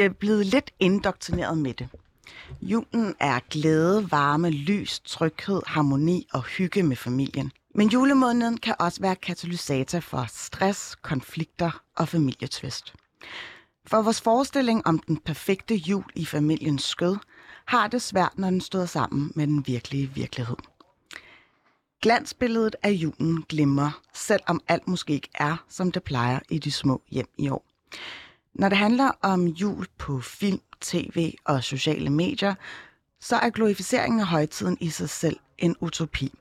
Vi er blevet lidt indoktrineret med det. Julen er glæde, varme, lys, tryghed, harmoni og hygge med familien. Men julemåneden kan også være katalysator for stress, konflikter og familietvist. For vores forestilling om den perfekte jul i familiens skød har det svært, når den støder sammen med den virkelige virkelighed. Glansbilledet af julen glimmer, selvom alt måske ikke er, som det plejer i de små hjem i år. Når det handler om jul på film, tv og sociale medier, så er glorificeringen af højtiden i sig selv en utopi.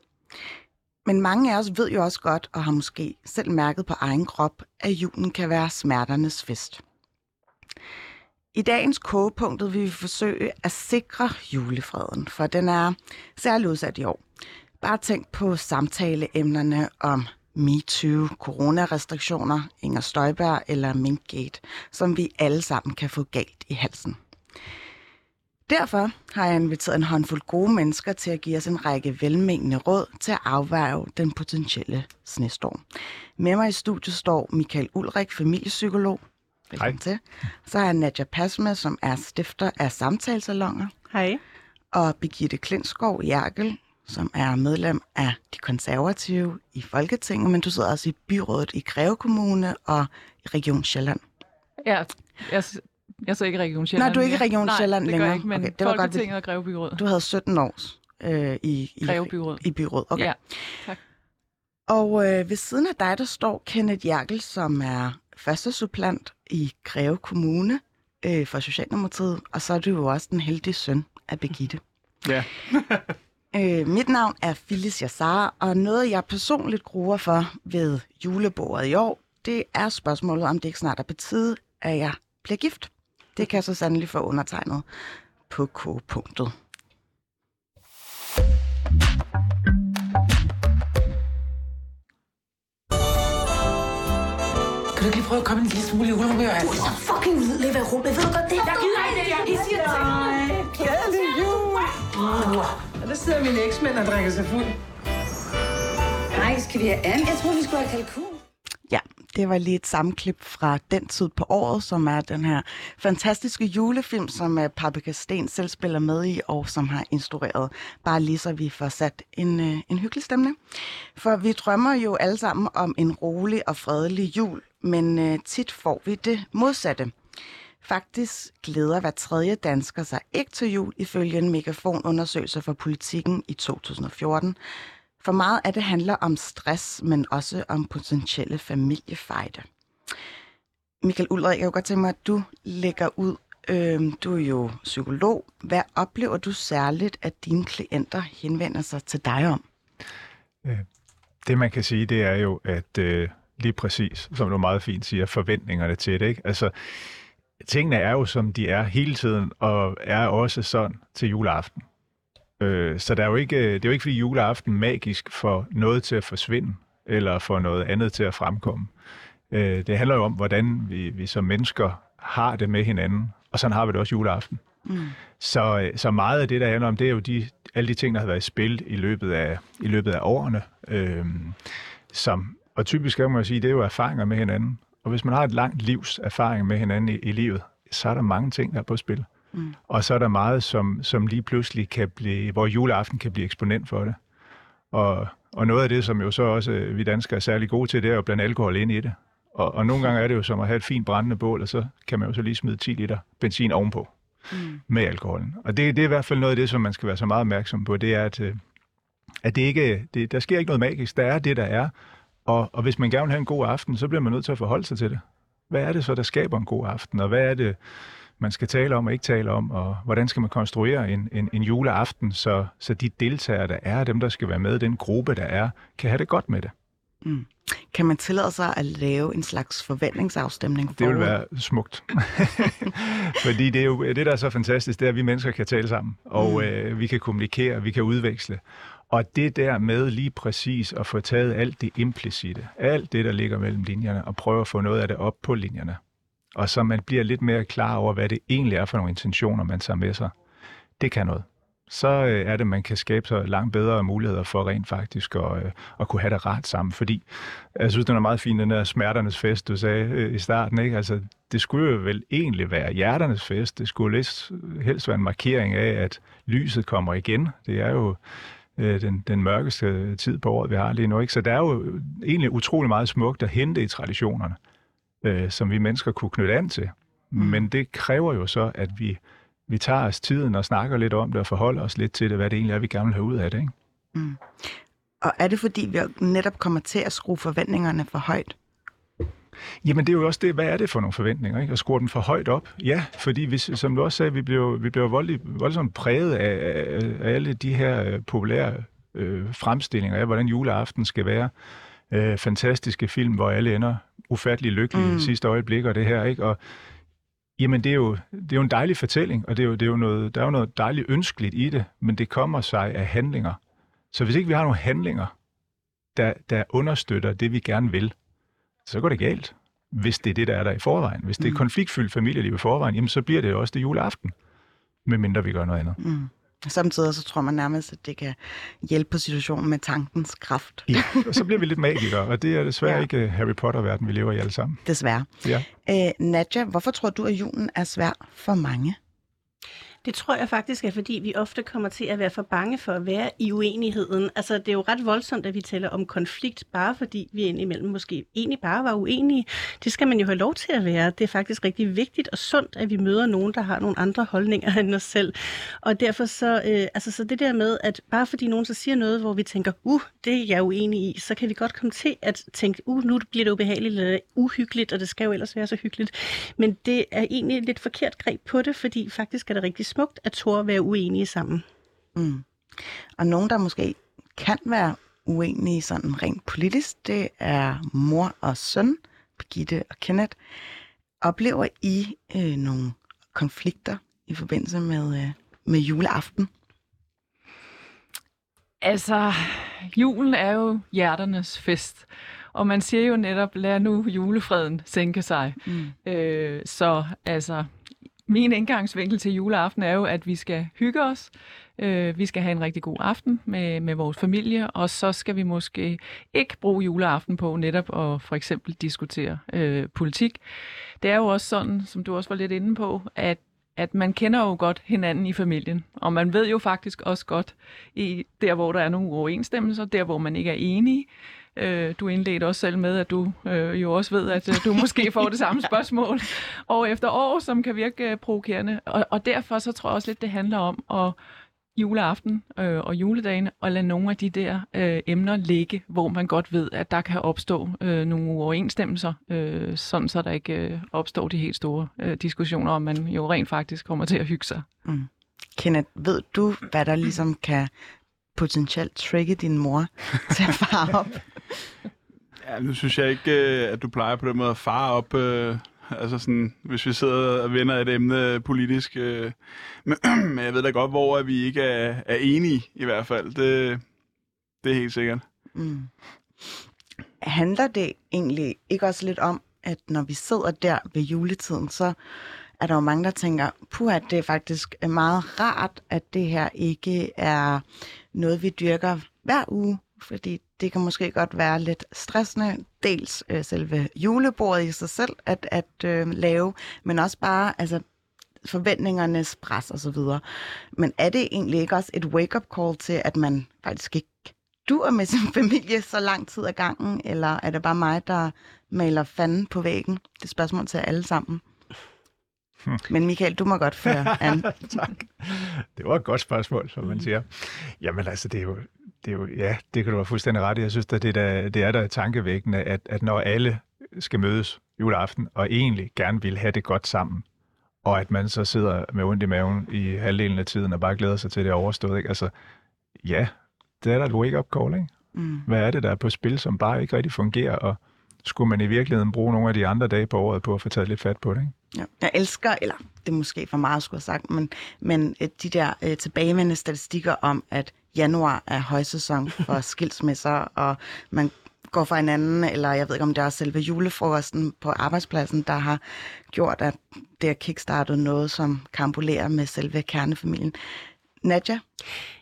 Men mange af os ved jo også godt, og har måske selv mærket på egen krop, at julen kan være smerternes fest. I dagens kogepunktet vil vi forsøge at sikre julefreden, for den er særlig udsat i år. Bare tænk på samtaleemnerne om MeToo, coronarestriktioner, Inger Støjberg eller Minkgate, som vi alle sammen kan få galt i halsen. Derfor har jeg inviteret en håndfuld gode mennesker til at give os en række velmenende råd til at afværge den potentielle snestorm. Med mig i studiet står Michael Ulrik, familiepsykolog. Velkommen Hej. til. Så har jeg Nadja Pasma, som er stifter af samtalsalonger. Hej. Og Birgitte Klintskov Jerkel, som er medlem af de konservative i Folketinget, men du sidder også i byrådet i Greve Kommune og i Region Sjælland. Ja, jeg, jeg så ikke i Region Sjælland Nej, du er ikke i. Region Nej, Sjælland det længere. gør jeg ikke, men Okay, det var godt, Folketinget og Greve Byråd. Du havde 17 års øh, i, i, Greve Byråd. i byråd. Okay. Ja, tak. Og øh, ved siden af dig, der står Kenneth Jerkel, som er første supplant i Greve Kommune øh, for Socialdemokratiet, og så er du jo også den heldige søn af Birgitte. Ja. Øh, mit navn er Phyllis Yassar, og noget jeg personligt gruer for ved julebordet i år, det er spørgsmålet, om det ikke snart er på tide, at jeg bliver gift. Det kan jeg så sandelig få undertegnet på K-punktet. Kan du ikke lige prøve at komme en lille smule i julehumør? Altså? Så fucking lidt af rummet. Ved du godt det? Jeg gider ikke det. Jeg siger det Glædelig jul! Der sidder min eksmænd og drikker sig fuld. Nej, skal vi have and? Jeg tror, vi skulle have kalkun. Ja, det var lige et sammenklip fra den tid på året, som er den her fantastiske julefilm, som uh, Paprika Sten selv spiller med i, og som har instrueret. Bare lige så vi får sat en, uh, en hyggelig stemning. For vi drømmer jo alle sammen om en rolig og fredelig jul, men uh, tit får vi det modsatte. Faktisk glæder hver tredje dansker sig ikke til jul, ifølge en megafonundersøgelse for politikken i 2014. For meget af det handler om stress, men også om potentielle familiefejde. Michael Ulrik, jeg kunne godt tænke mig, at du lægger ud. Øh, du er jo psykolog. Hvad oplever du særligt, at dine klienter henvender sig til dig om? Øh, det man kan sige, det er jo, at øh, lige præcis, som du meget fint siger, forventningerne til det. Ikke? Altså, tingene er jo, som de er hele tiden, og er også sådan til juleaften. Øh, så der er jo ikke, det er jo ikke, fordi juleaften magisk får noget til at forsvinde, eller får noget andet til at fremkomme. Øh, det handler jo om, hvordan vi, vi som mennesker har det med hinanden, og sådan har vi det også juleaften. Mm. Så, øh, så meget af det, der handler om, det er jo de, alle de ting, der har været i spil i løbet af, i løbet af årene. Øhm, som, og typisk kan man sige, det er jo erfaringer med hinanden. Og hvis man har et langt livs erfaring med hinanden i, i livet, så er der mange ting, der er på spil. Mm. Og så er der meget, som, som lige pludselig kan blive, hvor juleaften kan blive eksponent for det. Og, og noget af det, som jo så også øh, vi danskere er særlig gode til, det er at blande alkohol ind i det. Og, og nogle gange er det jo som at have et fint brændende bål, og så kan man jo så lige smide 10 liter benzin ovenpå Mm. med alkoholen. Og det, det er i hvert fald noget af det, som man skal være så meget opmærksom på, det er, at, øh, at det ikke, det, der sker ikke noget magisk. Der er det, der er. Og, og hvis man gerne vil have en god aften, så bliver man nødt til at forholde sig til det. Hvad er det så, der skaber en god aften? Og hvad er det, man skal tale om og ikke tale om? Og hvordan skal man konstruere en, en, en juleaften, så, så de deltagere, der er, dem, der skal være med, den gruppe, der er, kan have det godt med det. Mm. Kan man tillade sig at lave en slags forventningsafstemning? Det vil være smukt. Fordi det er jo det, der er så fantastisk, det er, at vi mennesker kan tale sammen, og Mm. øh, vi kan kommunikere, vi kan udveksle. Og det der med lige præcis at få taget alt det implicite, alt det, der ligger mellem linjerne, og prøve at få noget af det op på linjerne. Og så man bliver lidt mere klar over, hvad det egentlig er for nogle intentioner, man tager med sig. Det kan noget. så øh, er det, man kan skabe sig langt bedre muligheder for rent faktisk at, øh, at kunne have det rart sammen. Fordi jeg synes, den er meget fin, den der smerternes fest, du sagde øh, i starten. Ikke? Altså, det skulle jo vel egentlig være hjerternes fest. Det skulle helst være en markering af, at lyset kommer igen. Det er jo øh, den, den mørkeste tid på året, vi har lige nu. Ikke? Så der er jo egentlig utrolig meget smukt at hente i traditionerne, øh, som vi mennesker kunne knytte an til. Mm. Men det kræver jo så, at vi, vi tager os tiden og snakker lidt om det og forholder os lidt til det, hvad det egentlig er, vi gerne vil have ud af det. Ikke? Mm. Og er det fordi, vi netop kommer til at skrue forventningerne for højt? Jamen det er jo også det, hvad er det for nogle forventninger, ikke? At skrue den for højt op? Ja, fordi vi, som du også sagde, vi blev, vi blev voldelig, voldsomt præget af, af, af alle de her øh, populære øh, fremstillinger af, hvordan juleaften skal være. Øh, fantastiske film, hvor alle ender ufattelig lykkelige mm. sidste øjeblik og det her, ikke? Og Jamen, det er, jo, det er jo en dejlig fortælling, og det er jo, det er jo noget, der er jo noget dejligt ønskeligt i det, men det kommer sig af handlinger. Så hvis ikke vi har nogle handlinger, der, der understøtter det, vi gerne vil, så går det galt, hvis det er det, der er der i forvejen. Hvis det er mm. konfliktfyldt familieliv i forvejen, jamen, så bliver det også det juleaften, medmindre vi gør noget andet. Mm. Samtidig så tror man nærmest, at det kan hjælpe på situationen med tankens kraft. Ja, og så bliver vi lidt magikere, og det er desværre ja. ikke Harry Potter-verden, vi lever i alle sammen. Desværre. Ja. Æ, Nadja, hvorfor tror du, at julen er svær for mange? Det tror jeg faktisk er, fordi vi ofte kommer til at være for bange for at være i uenigheden. Altså, det er jo ret voldsomt, at vi taler om konflikt, bare fordi vi indimellem måske egentlig bare var uenige. Det skal man jo have lov til at være. Det er faktisk rigtig vigtigt og sundt, at vi møder nogen, der har nogle andre holdninger end os selv. Og derfor så, øh, altså, så det der med, at bare fordi nogen så siger noget, hvor vi tænker, uh, det er jeg uenig i, så kan vi godt komme til at tænke, uh, nu bliver det ubehageligt eller uhyggeligt, og det skal jo ellers være så hyggeligt. Men det er egentlig et lidt forkert greb på det, fordi faktisk er det rigtig smukt at tåre være uenige sammen. Mm. Og nogen, der måske kan være uenige sådan rent politisk, det er mor og søn, Birgitte og Kenneth. Oplever I øh, nogle konflikter i forbindelse med, øh, med juleaften? Altså, julen er jo hjerternes fest. Og man siger jo netop, lad nu julefreden sænke sig. Mm. Øh, så altså, min indgangsvinkel til juleaften er jo, at vi skal hygge os. Øh, vi skal have en rigtig god aften med, med vores familie, og så skal vi måske ikke bruge juleaften på netop at for eksempel diskutere øh, politik. Det er jo også sådan, som du også var lidt inde på, at at man kender jo godt hinanden i familien, og man ved jo faktisk også godt, i der hvor der er nogle uoverensstemmelser, der hvor man ikke er enige, Øh, du indledte også selv med, at du øh, jo også ved, at øh, du måske får det samme spørgsmål år efter år, som kan virke øh, provokerende. Og, og derfor så tror jeg også lidt, det handler om at juleaften øh, og juledagen og lade nogle af de der øh, emner ligge, hvor man godt ved, at der kan opstå øh, nogle uoverensstemmelser, øh, sådan så der ikke øh, opstår de helt store øh, diskussioner, om man jo rent faktisk kommer til at hygge sig. Mm. Kenneth, ved du, hvad der ligesom kan potentielt trigge din mor til at fare op? ja, nu synes jeg ikke, øh, at du plejer på den måde at fare op. Øh, altså sådan, hvis vi sidder og vender et emne politisk. Øh, men, men jeg ved da godt, hvor vi ikke er, er enige i hvert fald. Det, det er helt sikkert. Mm. Handler det egentlig ikke også lidt om, at når vi sidder der ved juletiden, så er der jo mange, der tænker, puh, at det er faktisk øh, meget rart, at det her ikke er noget, vi dyrker hver uge, fordi det kan måske godt være lidt stressende, dels øh, selve julebordet i sig selv at, at øh, lave, men også bare altså, forventningernes pres og så videre. Men er det egentlig ikke også et wake-up call til, at man faktisk ikke dur med sin familie så lang tid ad gangen, eller er det bare mig, der maler fanden på væggen? Det er spørgsmål til alle sammen. Men Michael, du må godt føre an. tak. Det var et godt spørgsmål, som man siger. Jamen altså, det er jo, det er jo ja, det kan du være fuldstændig ret i. Jeg synes, at det, der, det er der tankevækkende, at, at når alle skal mødes juleaften, og egentlig gerne vil have det godt sammen, og at man så sidder med ondt i maven i halvdelen af tiden og bare glæder sig til, det er overstået. Ikke? Altså, ja, det er da et wake-up call, ikke? Mm. Hvad er det, der er på spil, som bare ikke rigtig fungerer, og skulle man i virkeligheden bruge nogle af de andre dage på året på at få taget lidt fat på det, ikke? Ja. Jeg elsker, eller det er måske for meget skulle have sagt, men, men øh, de der øh, tilbagevendende statistikker om, at januar er højsæson for skilsmisser, og man går fra hinanden, eller jeg ved ikke, om det er selve julefrokosten på arbejdspladsen, der har gjort, at det har kickstartet noget, som kampulerer med selve kernefamilien. Nadja?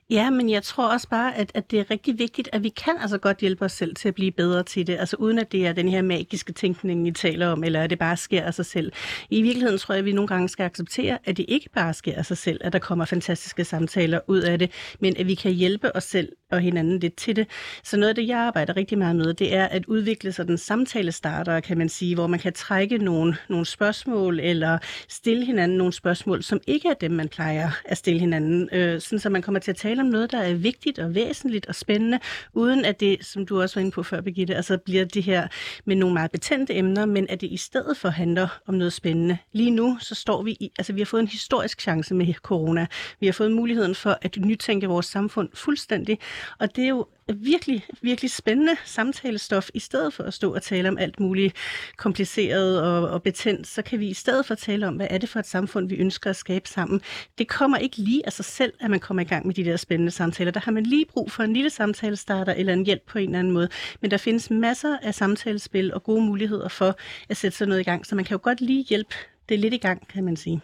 Ja, men jeg tror også bare, at, at det er rigtig vigtigt, at vi kan altså godt hjælpe os selv til at blive bedre til det. Altså uden at det er den her magiske tænkning, I taler om, eller at det bare sker af sig selv. I virkeligheden tror jeg, at vi nogle gange skal acceptere, at det ikke bare sker af sig selv, at der kommer fantastiske samtaler ud af det, men at vi kan hjælpe os selv og hinanden lidt til det. Så noget af det, jeg arbejder rigtig meget med, det er at udvikle sådan samtale starter, kan man sige, hvor man kan trække nogle, nogle spørgsmål, eller stille hinanden nogle spørgsmål, som ikke er dem, man plejer at stille hinanden, øh, sådan så man kommer til at tale om noget, der er vigtigt og væsentligt og spændende, uden at det, som du også var inde på før, Birgitte, altså bliver det her med nogle meget betændte emner, men at det i stedet for handler om noget spændende. Lige nu, så står vi i, altså vi har fået en historisk chance med corona. Vi har fået muligheden for at nytænke vores samfund fuldstændig, og det er jo virkelig, virkelig spændende samtalestof. I stedet for at stå og tale om alt muligt kompliceret og, og betændt, så kan vi i stedet for tale om, hvad er det for et samfund, vi ønsker at skabe sammen. Det kommer ikke lige af sig selv, at man kommer i gang med de der spændende samtaler. Der har man lige brug for en lille samtalestarter eller en hjælp på en eller anden måde. Men der findes masser af samtalespil og gode muligheder for at sætte sådan noget i gang, så man kan jo godt lige hjælpe det lidt i gang, kan man sige.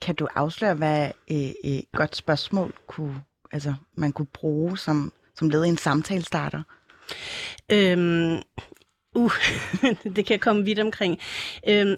Kan du afsløre, hvad et øh, øh, godt spørgsmål kunne, altså, man kunne bruge som som led i en samtalestarter? Øhm, uh, det kan komme vidt omkring. Øhm,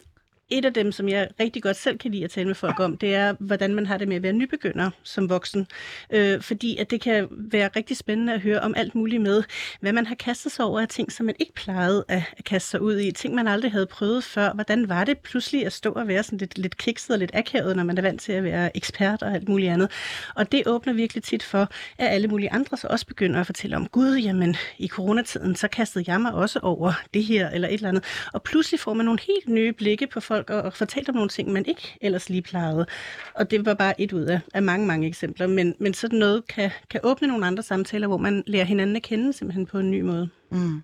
et af dem, som jeg rigtig godt selv kan lide at tale med folk om, det er, hvordan man har det med at være nybegynder som voksen. Øh, fordi at det kan være rigtig spændende at høre om alt muligt med, hvad man har kastet sig over af ting, som man ikke plejede at, at kaste sig ud i. Ting, man aldrig havde prøvet før. Hvordan var det pludselig at stå og være sådan lidt, lidt kikset og lidt akavet, når man er vant til at være ekspert og alt muligt andet. Og det åbner virkelig tit for, at alle mulige andre så også begynder at fortælle om, gud, jamen i coronatiden, så kastede jeg mig også over det her eller et eller andet. Og pludselig får man nogle helt nye blikke på folk, folk og, og fortalte om nogle ting, man ikke ellers lige plejede. Og det var bare et ud af, af mange, mange eksempler. Men, men sådan noget kan, kan åbne nogle andre samtaler, hvor man lærer hinanden at kende simpelthen på en ny måde. Mm.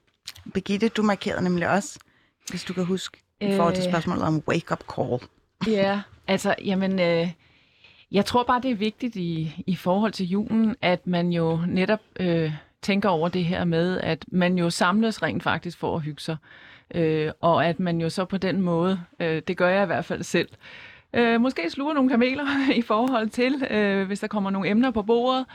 Birgitte, du markerede nemlig også, hvis du kan huske, i forhold til øh. spørgsmålet om wake-up call. Ja, altså, jamen... Øh, jeg tror bare, det er vigtigt i, i forhold til julen, at man jo netop øh, tænker over det her med, at man jo samles rent faktisk for at hygge sig. Øh, og at man jo så på den måde, øh, det gør jeg i hvert fald selv, øh, måske sluger nogle kameler i forhold til, øh, hvis der kommer nogle emner på bordet,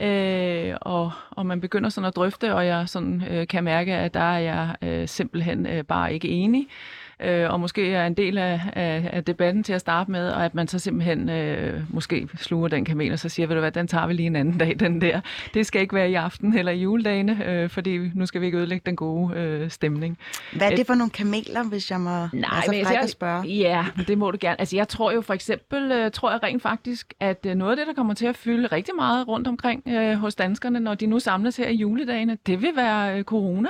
øh, og, og man begynder sådan at drøfte, og jeg sådan øh, kan mærke, at der er jeg øh, simpelthen øh, bare ikke enig. øh, og måske er en del af, af, af debatten til at starte med, og at man så simpelthen øh, måske sluger den kamel, og så siger, ved du hvad, den tager vi lige en anden dag, den der. Det skal ikke være i aften eller i juledagene, øh, fordi nu skal vi ikke ødelægge den gode øh, stemning. Hvad er det for nogle kameler, hvis jeg må Nej, altså, men jeg, spørge? Ja, det må du gerne. Altså jeg tror jo for eksempel, øh, tror jeg rent faktisk, at øh, noget af det, der kommer til at fylde rigtig meget rundt omkring øh, hos danskerne, når de nu samles her i juledagene, det vil være øh, corona.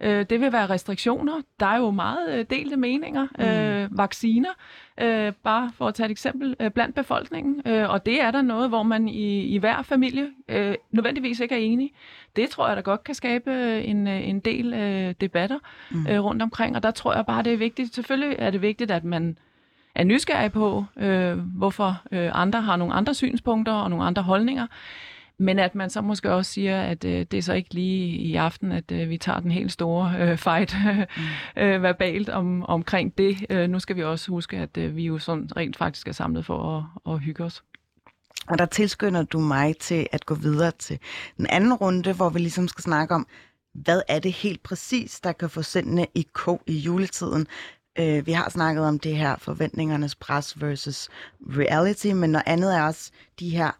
Øh, det vil være restriktioner. Der er jo meget øh, delte meninger. Mm. Øh, vacciner, øh, bare for at tage et eksempel, øh, blandt befolkningen. Øh, og det er der noget, hvor man i, i hver familie øh, nødvendigvis ikke er enige. Det tror jeg, der godt kan skabe en, øh, en del øh, debatter mm. øh, rundt omkring. Og der tror jeg bare, det er vigtigt. Selvfølgelig er det vigtigt, at man er nysgerrig på, øh, hvorfor øh, andre har nogle andre synspunkter og nogle andre holdninger. Men at man så måske også siger, at øh, det er så ikke lige i aften, at øh, vi tager den helt store øh, fight mm. øh, verbalt om, omkring det. Øh, nu skal vi også huske, at øh, vi jo sådan rent faktisk er samlet for at, at hygge os. Og der tilskynder du mig til at gå videre til den anden runde, hvor vi ligesom skal snakke om, hvad er det helt præcis, der kan få sendende i kog i juletiden? Øh, vi har snakket om det her forventningernes pres versus reality, men noget andet er også de her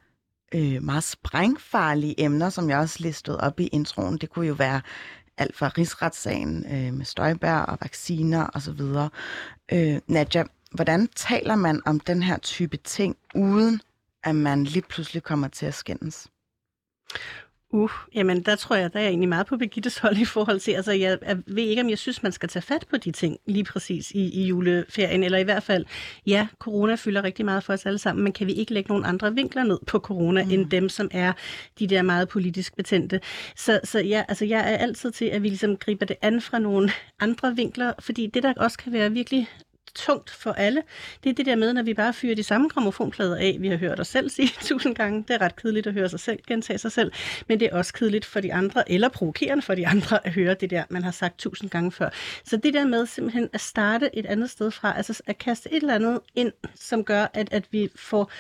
øh, meget sprængfarlige emner, som jeg også listede op i introen. Det kunne jo være alt fra rigsretssagen øh, med Støjbær og vacciner osv. Øh, Nadja, hvordan taler man om den her type ting, uden at man lige pludselig kommer til at skændes? Uh, jamen der tror jeg, der er jeg egentlig meget på Birgittes hold i forhold til, altså jeg, jeg ved ikke, om jeg synes, man skal tage fat på de ting lige præcis i, i juleferien, eller i hvert fald, ja, corona fylder rigtig meget for os alle sammen, men kan vi ikke lægge nogle andre vinkler ned på corona, mm. end dem, som er de der meget politisk betændte. Så, så ja, altså jeg er altid til, at vi ligesom griber det an fra nogle andre vinkler, fordi det, der også kan være virkelig tungt for alle, det er det der med, når vi bare fyrer de samme gramofonplader af, vi har hørt os selv sige tusind gange. Det er ret kedeligt at høre sig selv gentage sig selv, men det er også kedeligt for de andre, eller provokerende for de andre at høre det der, man har sagt tusind gange før. Så det der med simpelthen at starte et andet sted fra, altså at kaste et eller andet ind, som gør, at, at vi får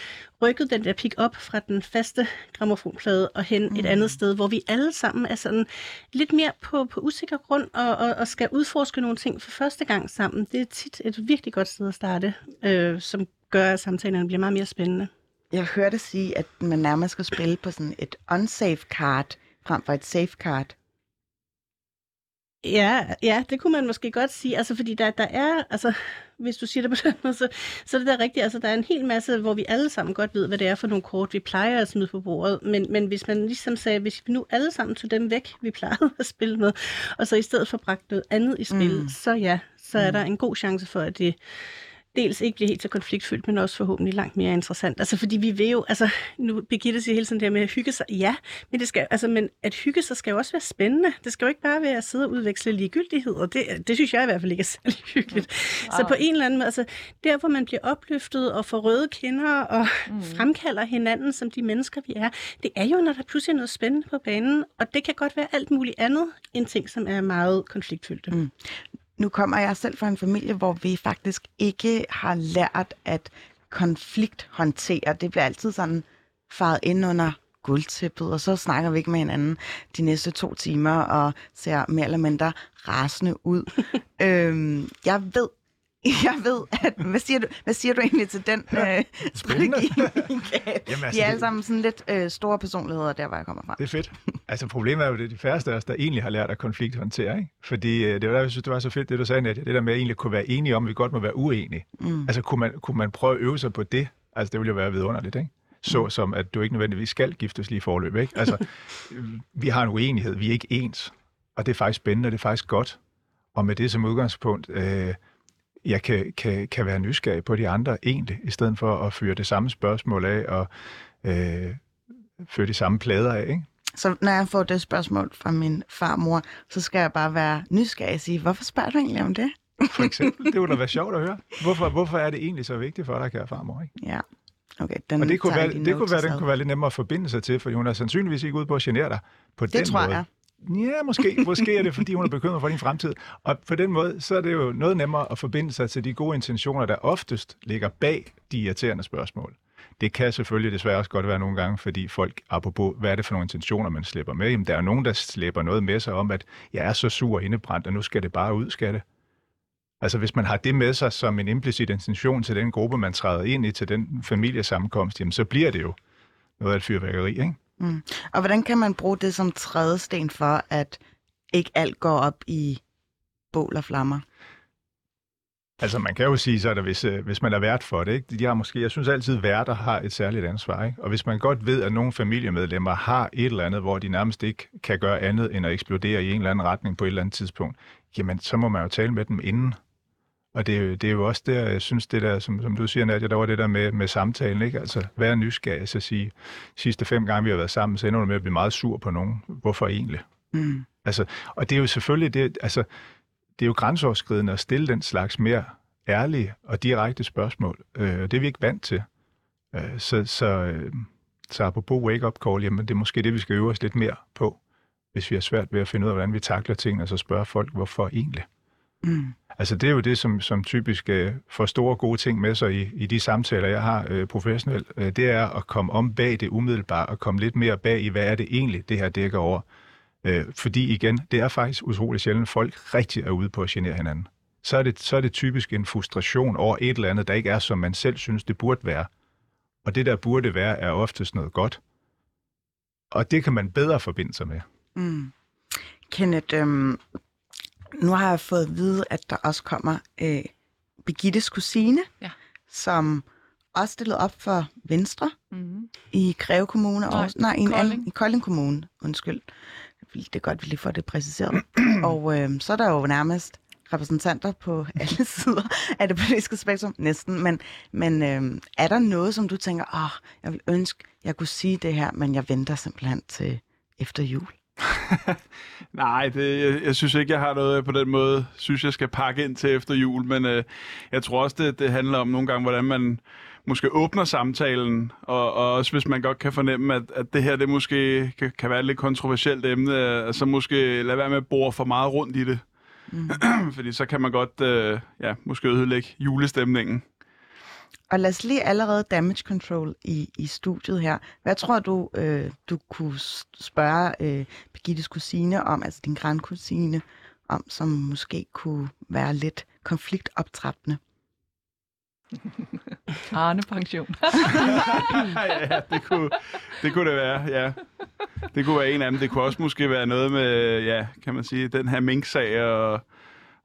rykket den der pick op fra den faste gramofonplade og hen mm. et andet sted, hvor vi alle sammen er sådan lidt mere på, på usikker grund og, og, og skal udforske nogle ting for første gang sammen. Det er tit et virkelig godt sted at starte, øh, som gør, at samtalerne bliver meget mere spændende. Jeg hørte sige, at man nærmest skal spille på sådan et unsafe card frem for et safe card. Ja, ja, det kunne man måske godt sige, altså fordi der, der er, altså hvis du siger det på den måde, så, så er det der rigtigt, altså der er en hel masse, hvor vi alle sammen godt ved, hvad det er for nogle kort, vi plejer at smide på bordet, men, men hvis man ligesom sagde, hvis vi nu alle sammen tog dem væk, vi plejede at spille med, og så i stedet for bragt noget andet i spil, mm. så ja, så er der en god chance for, at det dels ikke bliver helt så konfliktfyldt, men også forhåbentlig langt mere interessant. Altså fordi vi vil jo, altså nu Birgitte siger hele tiden det med at hygge sig, ja, men, det skal, altså, men at hygge sig skal jo også være spændende. Det skal jo ikke bare være at sidde og udveksle ligegyldighed, og det, det synes jeg i hvert fald ikke er særlig hyggeligt. Wow. Så på en eller anden måde, altså der hvor man bliver opløftet og får røde kinder og mm. fremkalder hinanden som de mennesker vi er, det er jo, når der pludselig er noget spændende på banen, og det kan godt være alt muligt andet end ting, som er meget konfliktfyldte. Mm. Nu kommer jeg selv fra en familie, hvor vi faktisk ikke har lært at konflikthåndtere. Det bliver altid sådan faret ind under guldtæppet, og så snakker vi ikke med hinanden de næste to timer og ser mere eller mindre rasende ud. øhm, jeg ved Jeg ved, at, hvad, siger du, hvad siger du egentlig til den øh, strategi? Jamen, altså, de er alle sammen sådan lidt øh, store personligheder, der hvor jeg kommer fra. Det er fedt. Altså problemet er jo, det er de færreste af os, der egentlig har lært at konflikthåndtere. Ikke? Fordi øh, det var der, jeg synes, det var så fedt, det du sagde, Nadia, det der med at egentlig kunne være enige om, at vi godt må være uenige. Mm. Altså kunne man, kunne man prøve at øve sig på det? Altså det ville jo være vidunderligt, ikke? Så mm. som, at du ikke nødvendigvis skal giftes lige forløb, ikke? Altså, vi har en uenighed, vi er ikke ens. Og det er faktisk spændende, det er faktisk godt. Og med det som udgangspunkt, øh, jeg kan, kan, kan være nysgerrig på de andre egentlig, i stedet for at fyre det samme spørgsmål af og øh, føre de samme plader af. Ikke? Så når jeg får det spørgsmål fra min farmor, så skal jeg bare være nysgerrig og sige, hvorfor spørger du egentlig om det? For eksempel. Det ville da være sjovt at høre. Hvorfor, hvorfor er det egentlig så vigtigt for dig, kære farmor? Ikke? Ja. Okay, den og det kunne være, det kunne være, den kunne være lidt nemmere at forbinde sig til, for hun er sandsynligvis ikke ude på at genere dig på det den tror måde. jeg. Ja, måske, måske er det, fordi hun er bekymret for din fremtid. Og på den måde, så er det jo noget nemmere at forbinde sig til de gode intentioner, der oftest ligger bag de irriterende spørgsmål. Det kan selvfølgelig desværre også godt være nogle gange, fordi folk, apropos, hvad er det for nogle intentioner, man slipper med? Jamen, der er nogen, der slipper noget med sig om, at jeg er så sur og indebrændt, og nu skal det bare ud, skal det? Altså, hvis man har det med sig som en implicit intention til den gruppe, man træder ind i, til den familiesammenkomst, jamen, så bliver det jo noget af et fyrværkeri, ikke? Mm. Og hvordan kan man bruge det som trædesten for, at ikke alt går op i bål og flammer? Altså man kan jo sige så, at hvis, øh, hvis man er vært for det, ikke? de har måske, jeg synes altid, værter har et særligt ansvar. Ikke? Og hvis man godt ved, at nogle familiemedlemmer har et eller andet, hvor de nærmest ikke kan gøre andet end at eksplodere i en eller anden retning på et eller andet tidspunkt, jamen så må man jo tale med dem inden. Og det, er jo, det er jo også der, jeg synes, det der, som, som du siger, Nadia, der var det der med, med samtalen, ikke? Altså, være nysgerrig, så sige, sidste fem gange, vi har været sammen, så ender du med at blive meget sur på nogen. Hvorfor egentlig? Mm. Altså, og det er jo selvfølgelig, det, altså, det er jo grænseoverskridende at stille den slags mere ærlige og direkte spørgsmål. Øh, det er vi ikke vant til. Øh, så, så, øh, så apropos wake-up call, jamen det er måske det, vi skal øve os lidt mere på, hvis vi har svært ved at finde ud af, hvordan vi takler tingene, og så spørge folk, hvorfor egentlig? Mm. Altså det er jo det, som, som typisk øh, får store gode ting med sig i, i de samtaler, jeg har øh, professionelt. Øh, det er at komme om bag det umiddelbare, og komme lidt mere bag i, hvad er det egentlig, det her dækker over. Øh, fordi igen, det er faktisk utroligt sjældent, folk rigtig er ude på at genere hinanden. Så er, det, så er det typisk en frustration over et eller andet, der ikke er, som man selv synes, det burde være. Og det, der burde være, er oftest noget godt. Og det kan man bedre forbinde sig med. Mm. Kenneth, øhm, nu har jeg fået at vide, at der også kommer øh, Begittes kusine, Ja. som også stillede op for Venstre Mm-hmm. i Greve Kommune. Nej, og, nej i, en Kolding. anden, i Kolding Kommune. Undskyld. Det er godt, vi lige får det præciseret. og øh, så er der jo nærmest repræsentanter på alle sider af det politiske spektrum, næsten. Men, men øh, er der noget, som du tænker, åh, jeg vil ønske, jeg kunne sige det her, men jeg venter simpelthen til efter jul? Nej, det, jeg, jeg synes ikke, jeg har noget på den måde, synes jeg skal pakke ind til efter jul, men øh, jeg tror også, det, det handler om nogle gange, hvordan man måske åbner samtalen, og, og også hvis man godt kan fornemme, at, at det her det måske kan, kan være et lidt kontroversielt emne, øh, så måske lade være med at bore for meget rundt i det. Mm. Fordi så kan man godt øh, ja, måske ødelægge julestemningen. Og lad os lige allerede damage control i, i studiet her. Hvad tror du, øh, du kunne spørge øh, Birgittes kusine om, altså din grandkusine, om, som måske kunne være lidt konfliktoptrappende? Arne pension. ja, det kunne, det kunne det være, ja. Det kunne være en af dem. Det kunne også måske være noget med, ja, kan man sige, den her mink-sag og,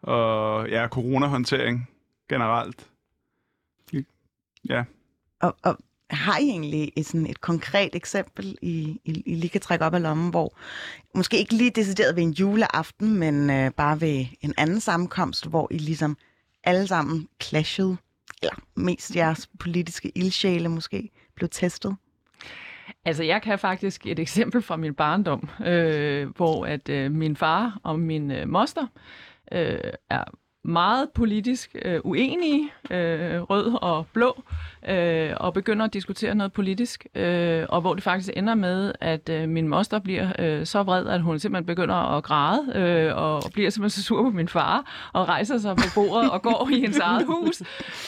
og ja, coronahåndtering generelt. Ja. Og, og har I egentlig et, sådan et konkret eksempel, I, I, I lige kan trække op af lommen, hvor måske ikke lige decideret ved en juleaften, men øh, bare ved en anden sammenkomst, hvor I ligesom alle sammen clashede, eller mest jeres politiske ildsjæle måske blev testet? Altså, jeg kan faktisk et eksempel fra min barndom, øh, hvor at øh, min far og min øh, moster øh, er meget politisk øh, uenige, øh, rød og blå, øh, og begynder at diskutere noget politisk, øh, og hvor det faktisk ender med, at øh, min moster bliver øh, så vred, at hun simpelthen begynder at græde, øh, og bliver simpelthen så sur på min far, og rejser sig på bordet og går i hendes eget hus.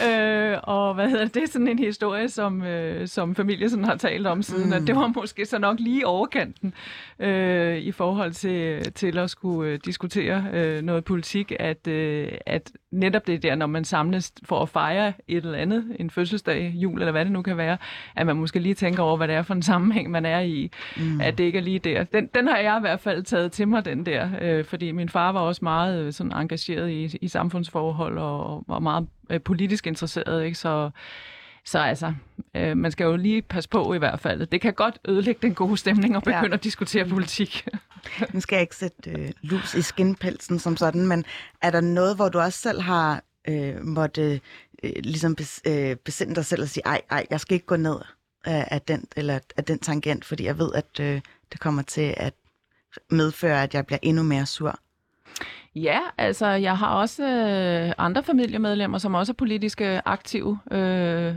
Øh, og hvad hedder det? Er sådan en historie, som, øh, som familie sådan har talt om siden, mm. at det var måske så nok lige overkanten øh, i forhold til, til at skulle øh, diskutere øh, noget politik, at, øh, at netop det der, når man samles for at fejre et eller andet, en fødselsdag, jul eller hvad det nu kan være, at man måske lige tænker over, hvad det er for en sammenhæng, man er i, mm. at det ikke er lige der. Den, den har jeg i hvert fald taget til mig, den der, øh, fordi min far var også meget øh, sådan engageret i, i samfundsforhold og var meget øh, politisk interesseret, ikke? så så altså, øh, man skal jo lige passe på i hvert fald. Det kan godt ødelægge den gode stemning og begynde ja. at diskutere politik. nu skal jeg ikke sætte øh, lus i skinpelsen som sådan, men er der noget, hvor du også selv har øh, måtte øh, ligesom bes, øh, besinde dig selv og sige, ej, ej, jeg skal ikke gå ned af, af, den, eller af den tangent, fordi jeg ved, at øh, det kommer til at medføre, at jeg bliver endnu mere sur? Ja, altså jeg har også øh, andre familiemedlemmer, som også er politiske aktive, øh,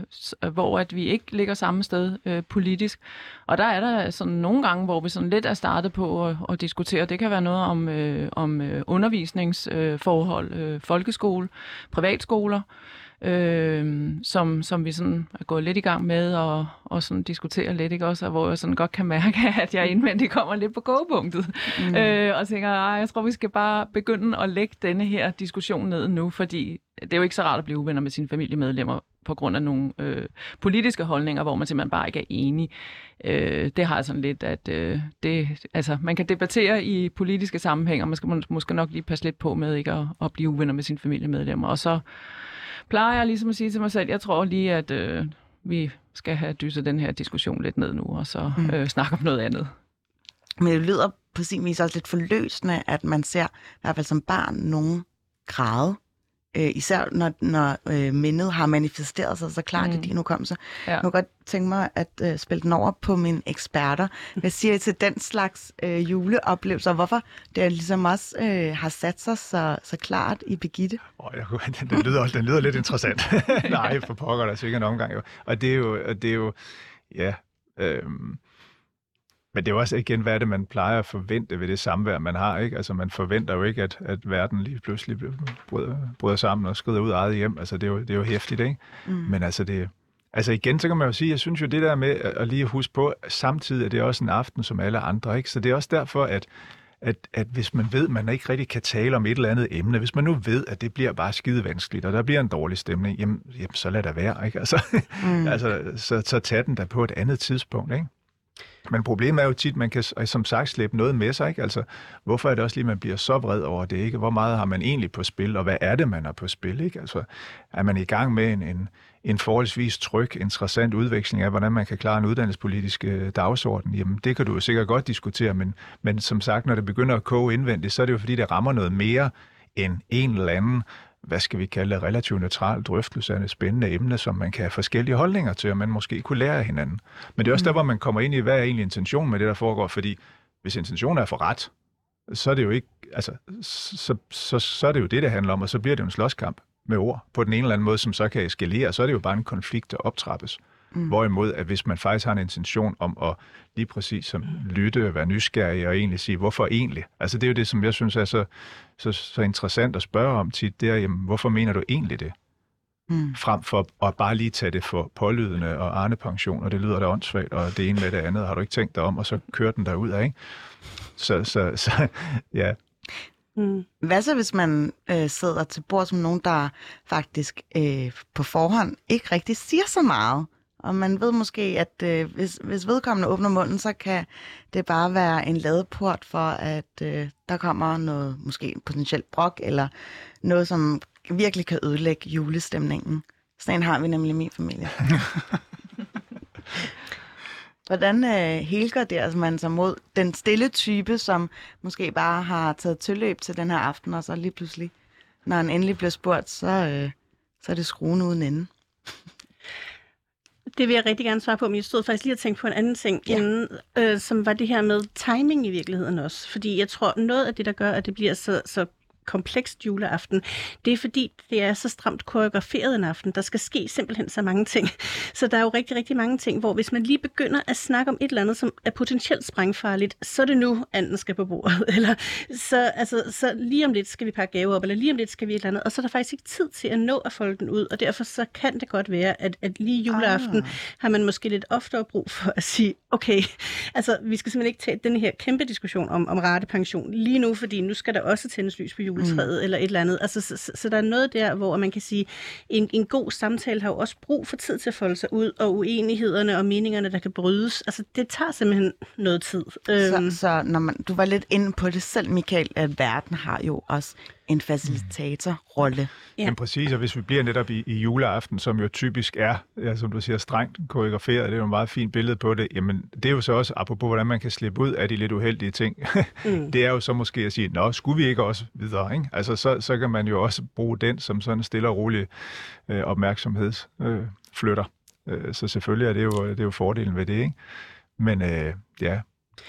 hvor at vi ikke ligger samme sted øh, politisk. Og der er der sådan nogle gange, hvor vi sådan lidt er startet på at, at diskutere. Det kan være noget om, øh, om øh, undervisningsforhold, øh, folkeskole, privatskoler øh, som, som vi sådan er gået lidt i gang med og, og sådan diskuterer lidt, ikke også? Og hvor jeg sådan godt kan mærke, at jeg indvendigt kommer lidt på gåpunktet. Mm. Øh, og tænker, jeg tror, vi skal bare begynde at lægge denne her diskussion ned nu, fordi det er jo ikke så rart at blive uvenner med sine familiemedlemmer på grund af nogle øh, politiske holdninger, hvor man simpelthen bare ikke er enig. Øh, det har sådan lidt, at øh, det, altså, man kan debattere i politiske sammenhænge, og man skal måske nok lige passe lidt på med ikke at, at blive uvenner med sine familiemedlemmer. Og så plejer jeg ligesom at sige til mig selv, jeg tror lige, at øh, vi skal have dysset den her diskussion lidt ned nu, og så mm. øh, snakke om noget andet. Men det lyder på sin vis også lidt forløsende, at man ser, i hvert fald som barn, nogen græde øh, især når, når øh, mindet har manifesteret sig så klart mm. i din hukommelse. Ja. Jeg kunne godt tænke mig at øh, spille den over på mine eksperter. Hvad siger I til den slags øh, juleoplevelser? Hvorfor det ligesom også øh, har sat sig så, så klart i Begitte? Oh, jeg den, den, lyder, den lyder lidt interessant. Nej, for pokker, der er sikkert en omgang. Jo. Og det er jo, det er jo ja... Øh, men det er jo også igen, hvad er det, man plejer at forvente ved det samvær, man har. Ikke? Altså, man forventer jo ikke, at, at verden lige pludselig bryder, bryder sammen og skrider ud af eget hjem. Altså, det er jo, det er jo hæftigt, ikke? Mm. Men altså, det, altså igen, så kan man jo sige, jeg synes jo det der med at lige huske på, samtidig er det også en aften som alle andre. Ikke? Så det er også derfor, at, at, at hvis man ved, at man ikke rigtig kan tale om et eller andet emne, hvis man nu ved, at det bliver bare skide vanskeligt, og der bliver en dårlig stemning, jamen, jamen så lad det være. Ikke? Altså, mm. altså, så, så tag den der på et andet tidspunkt. Ikke? Men problemet er jo tit, at man kan som sagt slæbe noget med sig. Ikke? Altså, hvorfor er det også lige, at man bliver så vred over det? Ikke? Hvor meget har man egentlig på spil, og hvad er det, man er på spil? Ikke? Altså, er man i gang med en, en, en forholdsvis tryg, interessant udveksling af, hvordan man kan klare en uddannelsespolitisk øh, dagsorden? Jamen, det kan du jo sikkert godt diskutere, men, men som sagt, når det begynder at koge indvendigt, så er det jo fordi, det rammer noget mere end en eller anden hvad skal vi kalde relativt neutral drøftelse af et spændende emne, som man kan have forskellige holdninger til, og man måske kunne lære af hinanden. Men det er også mm. der, hvor man kommer ind i, hvad er egentlig intentionen med det, der foregår, fordi hvis intentionen er for ret, så er det jo ikke, altså, så, så, så er det jo det, det handler om, og så bliver det jo en slåskamp med ord på den ene eller anden måde, som så kan eskalere, så er det jo bare en konflikt, der optrappes. Mm. Hvorimod, at hvis man faktisk har en intention om at lige præcis som lytte og være nysgerrig og egentlig sige, hvorfor egentlig? Altså det er jo det, som jeg synes er så, så, så interessant at spørge om tit, det er, jamen, hvorfor mener du egentlig det? Mm. Frem for at bare lige tage det for pålydende og Arne pension, og det lyder da åndssvagt, og det ene med det andet, har du ikke tænkt dig om, og så kører den derud af, ikke? Så, så, så ja, Mm. Hvad så, hvis man øh, sidder til bord som nogen, der faktisk øh, på forhånd ikke rigtig siger så meget? Og man ved måske, at øh, hvis, hvis vedkommende åbner munden, så kan det bare være en ladeport for, at øh, der kommer noget, måske potentielt brok, eller noget, som virkelig kan ødelægge julestemningen. Sådan en har vi nemlig i min familie. Hvordan øh, helgarderer man sig mod den stille type, som måske bare har taget tilløb til den her aften, og så lige pludselig, når han endelig bliver spurgt, så, øh, så er det skruen uden ende? Det vil jeg rigtig gerne svare på, men jeg stod faktisk lige og tænkte på en anden ting, ja. inden, øh, som var det her med timing i virkeligheden også. Fordi jeg tror, noget af det, der gør, at det bliver så, så komplekst juleaften, det er fordi, det er så stramt koreograferet en aften. Der skal ske simpelthen så mange ting. Så der er jo rigtig, rigtig mange ting, hvor hvis man lige begynder at snakke om et eller andet, som er potentielt sprængfarligt, så er det nu, anden skal på bordet. Eller så, altså, så lige om lidt skal vi pakke gave op, eller lige om lidt skal vi et eller andet. Og så er der faktisk ikke tid til at nå at folde den ud. Og derfor så kan det godt være, at, at lige juleaften ah. har man måske lidt oftere brug for at sige, okay, altså vi skal simpelthen ikke tage den her kæmpe diskussion om, om ratepension lige nu, fordi nu skal der også tændes lys på jul juletræet mm. eller et eller andet. Altså, så, så, så der er noget der, hvor man kan sige, en, en god samtale har jo også brug for tid til at folde sig ud, og uenighederne og meningerne, der kan brydes. Altså, det tager simpelthen noget tid. Så, øhm. så når man, du var lidt inde på det selv, Michael, at verden har jo også en facilitatorrolle. Ja. Men præcis, og hvis vi bliver netop i, i juleaften, som jo typisk er, ja, som du siger, strengt koreograferet, det er jo et meget fint billede på det, jamen det er jo så også, apropos hvordan man kan slippe ud af de lidt uheldige ting, mm. det er jo så måske at sige, nå, skulle vi ikke også videre, ikke? Altså så, så kan man jo også bruge den som sådan en stille og rolig øh, opmærksomhedsflytter. Øh, øh, så selvfølgelig er det, jo, det er jo fordelen ved det, ikke? Men øh, ja,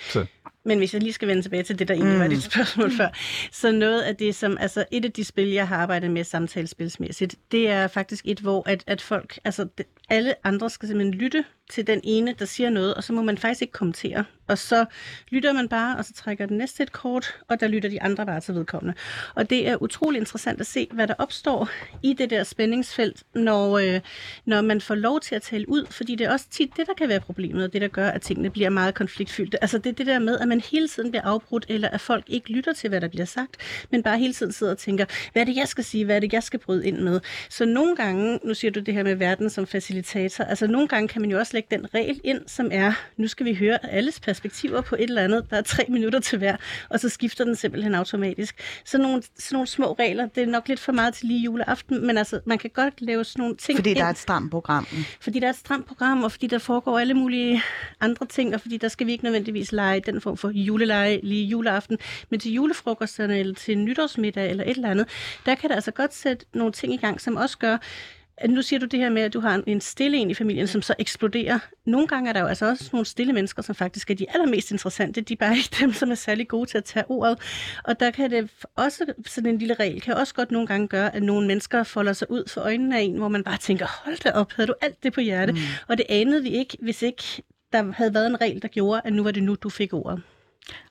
så men hvis jeg lige skal vende tilbage til det, der egentlig mm. var dit spørgsmål før, så noget af det, som, altså et af de spil, jeg har arbejdet med samtalespilsmæssigt, det er faktisk et, hvor at, at folk, altså alle andre skal simpelthen lytte til den ene, der siger noget, og så må man faktisk ikke kommentere. Og så lytter man bare, og så trækker den næste et kort, og der lytter de andre bare til vedkommende. Og det er utrolig interessant at se, hvad der opstår i det der spændingsfelt, når, øh, når man får lov til at tale ud, fordi det er også tit det, der kan være problemet, og det, der gør, at tingene bliver meget konfliktfyldte. Altså det er det der med, at man hele tiden bliver afbrudt, eller at folk ikke lytter til, hvad der bliver sagt, men bare hele tiden sidder og tænker, hvad er det, jeg skal sige, hvad er det, jeg skal bryde ind med. Så nogle gange, nu siger du det her med verden som facilitator, altså nogle gange kan man jo også lægge den regel ind, som er, nu skal vi høre alles perspektiver på et eller andet, der er tre minutter til hver, og så skifter den simpelthen automatisk. Så nogle, sådan nogle små regler, det er nok lidt for meget til lige juleaften, men altså, man kan godt lave sådan nogle ting Fordi ind, der er et stramt program. Fordi der er et stramt program, og fordi der foregår alle mulige andre ting, og fordi der skal vi ikke nødvendigvis lege den form for juleleje lige juleaften, men til julefrokosterne eller til nytårsmiddag eller et eller andet, der kan der altså godt sætte nogle ting i gang, som også gør, nu siger du det her med, at du har en stille en i familien, som så eksploderer. Nogle gange er der jo altså også nogle stille mennesker, som faktisk er de allermest interessante. De er bare ikke dem, som er særlig gode til at tage ordet. Og der kan det også, sådan en lille regel, kan også godt nogle gange gøre, at nogle mennesker folder sig ud for øjnene af en, hvor man bare tænker, hold da op, havde du alt det på hjerte? Mm. Og det anede vi ikke, hvis ikke der havde været en regel, der gjorde, at nu var det nu, du fik ordet.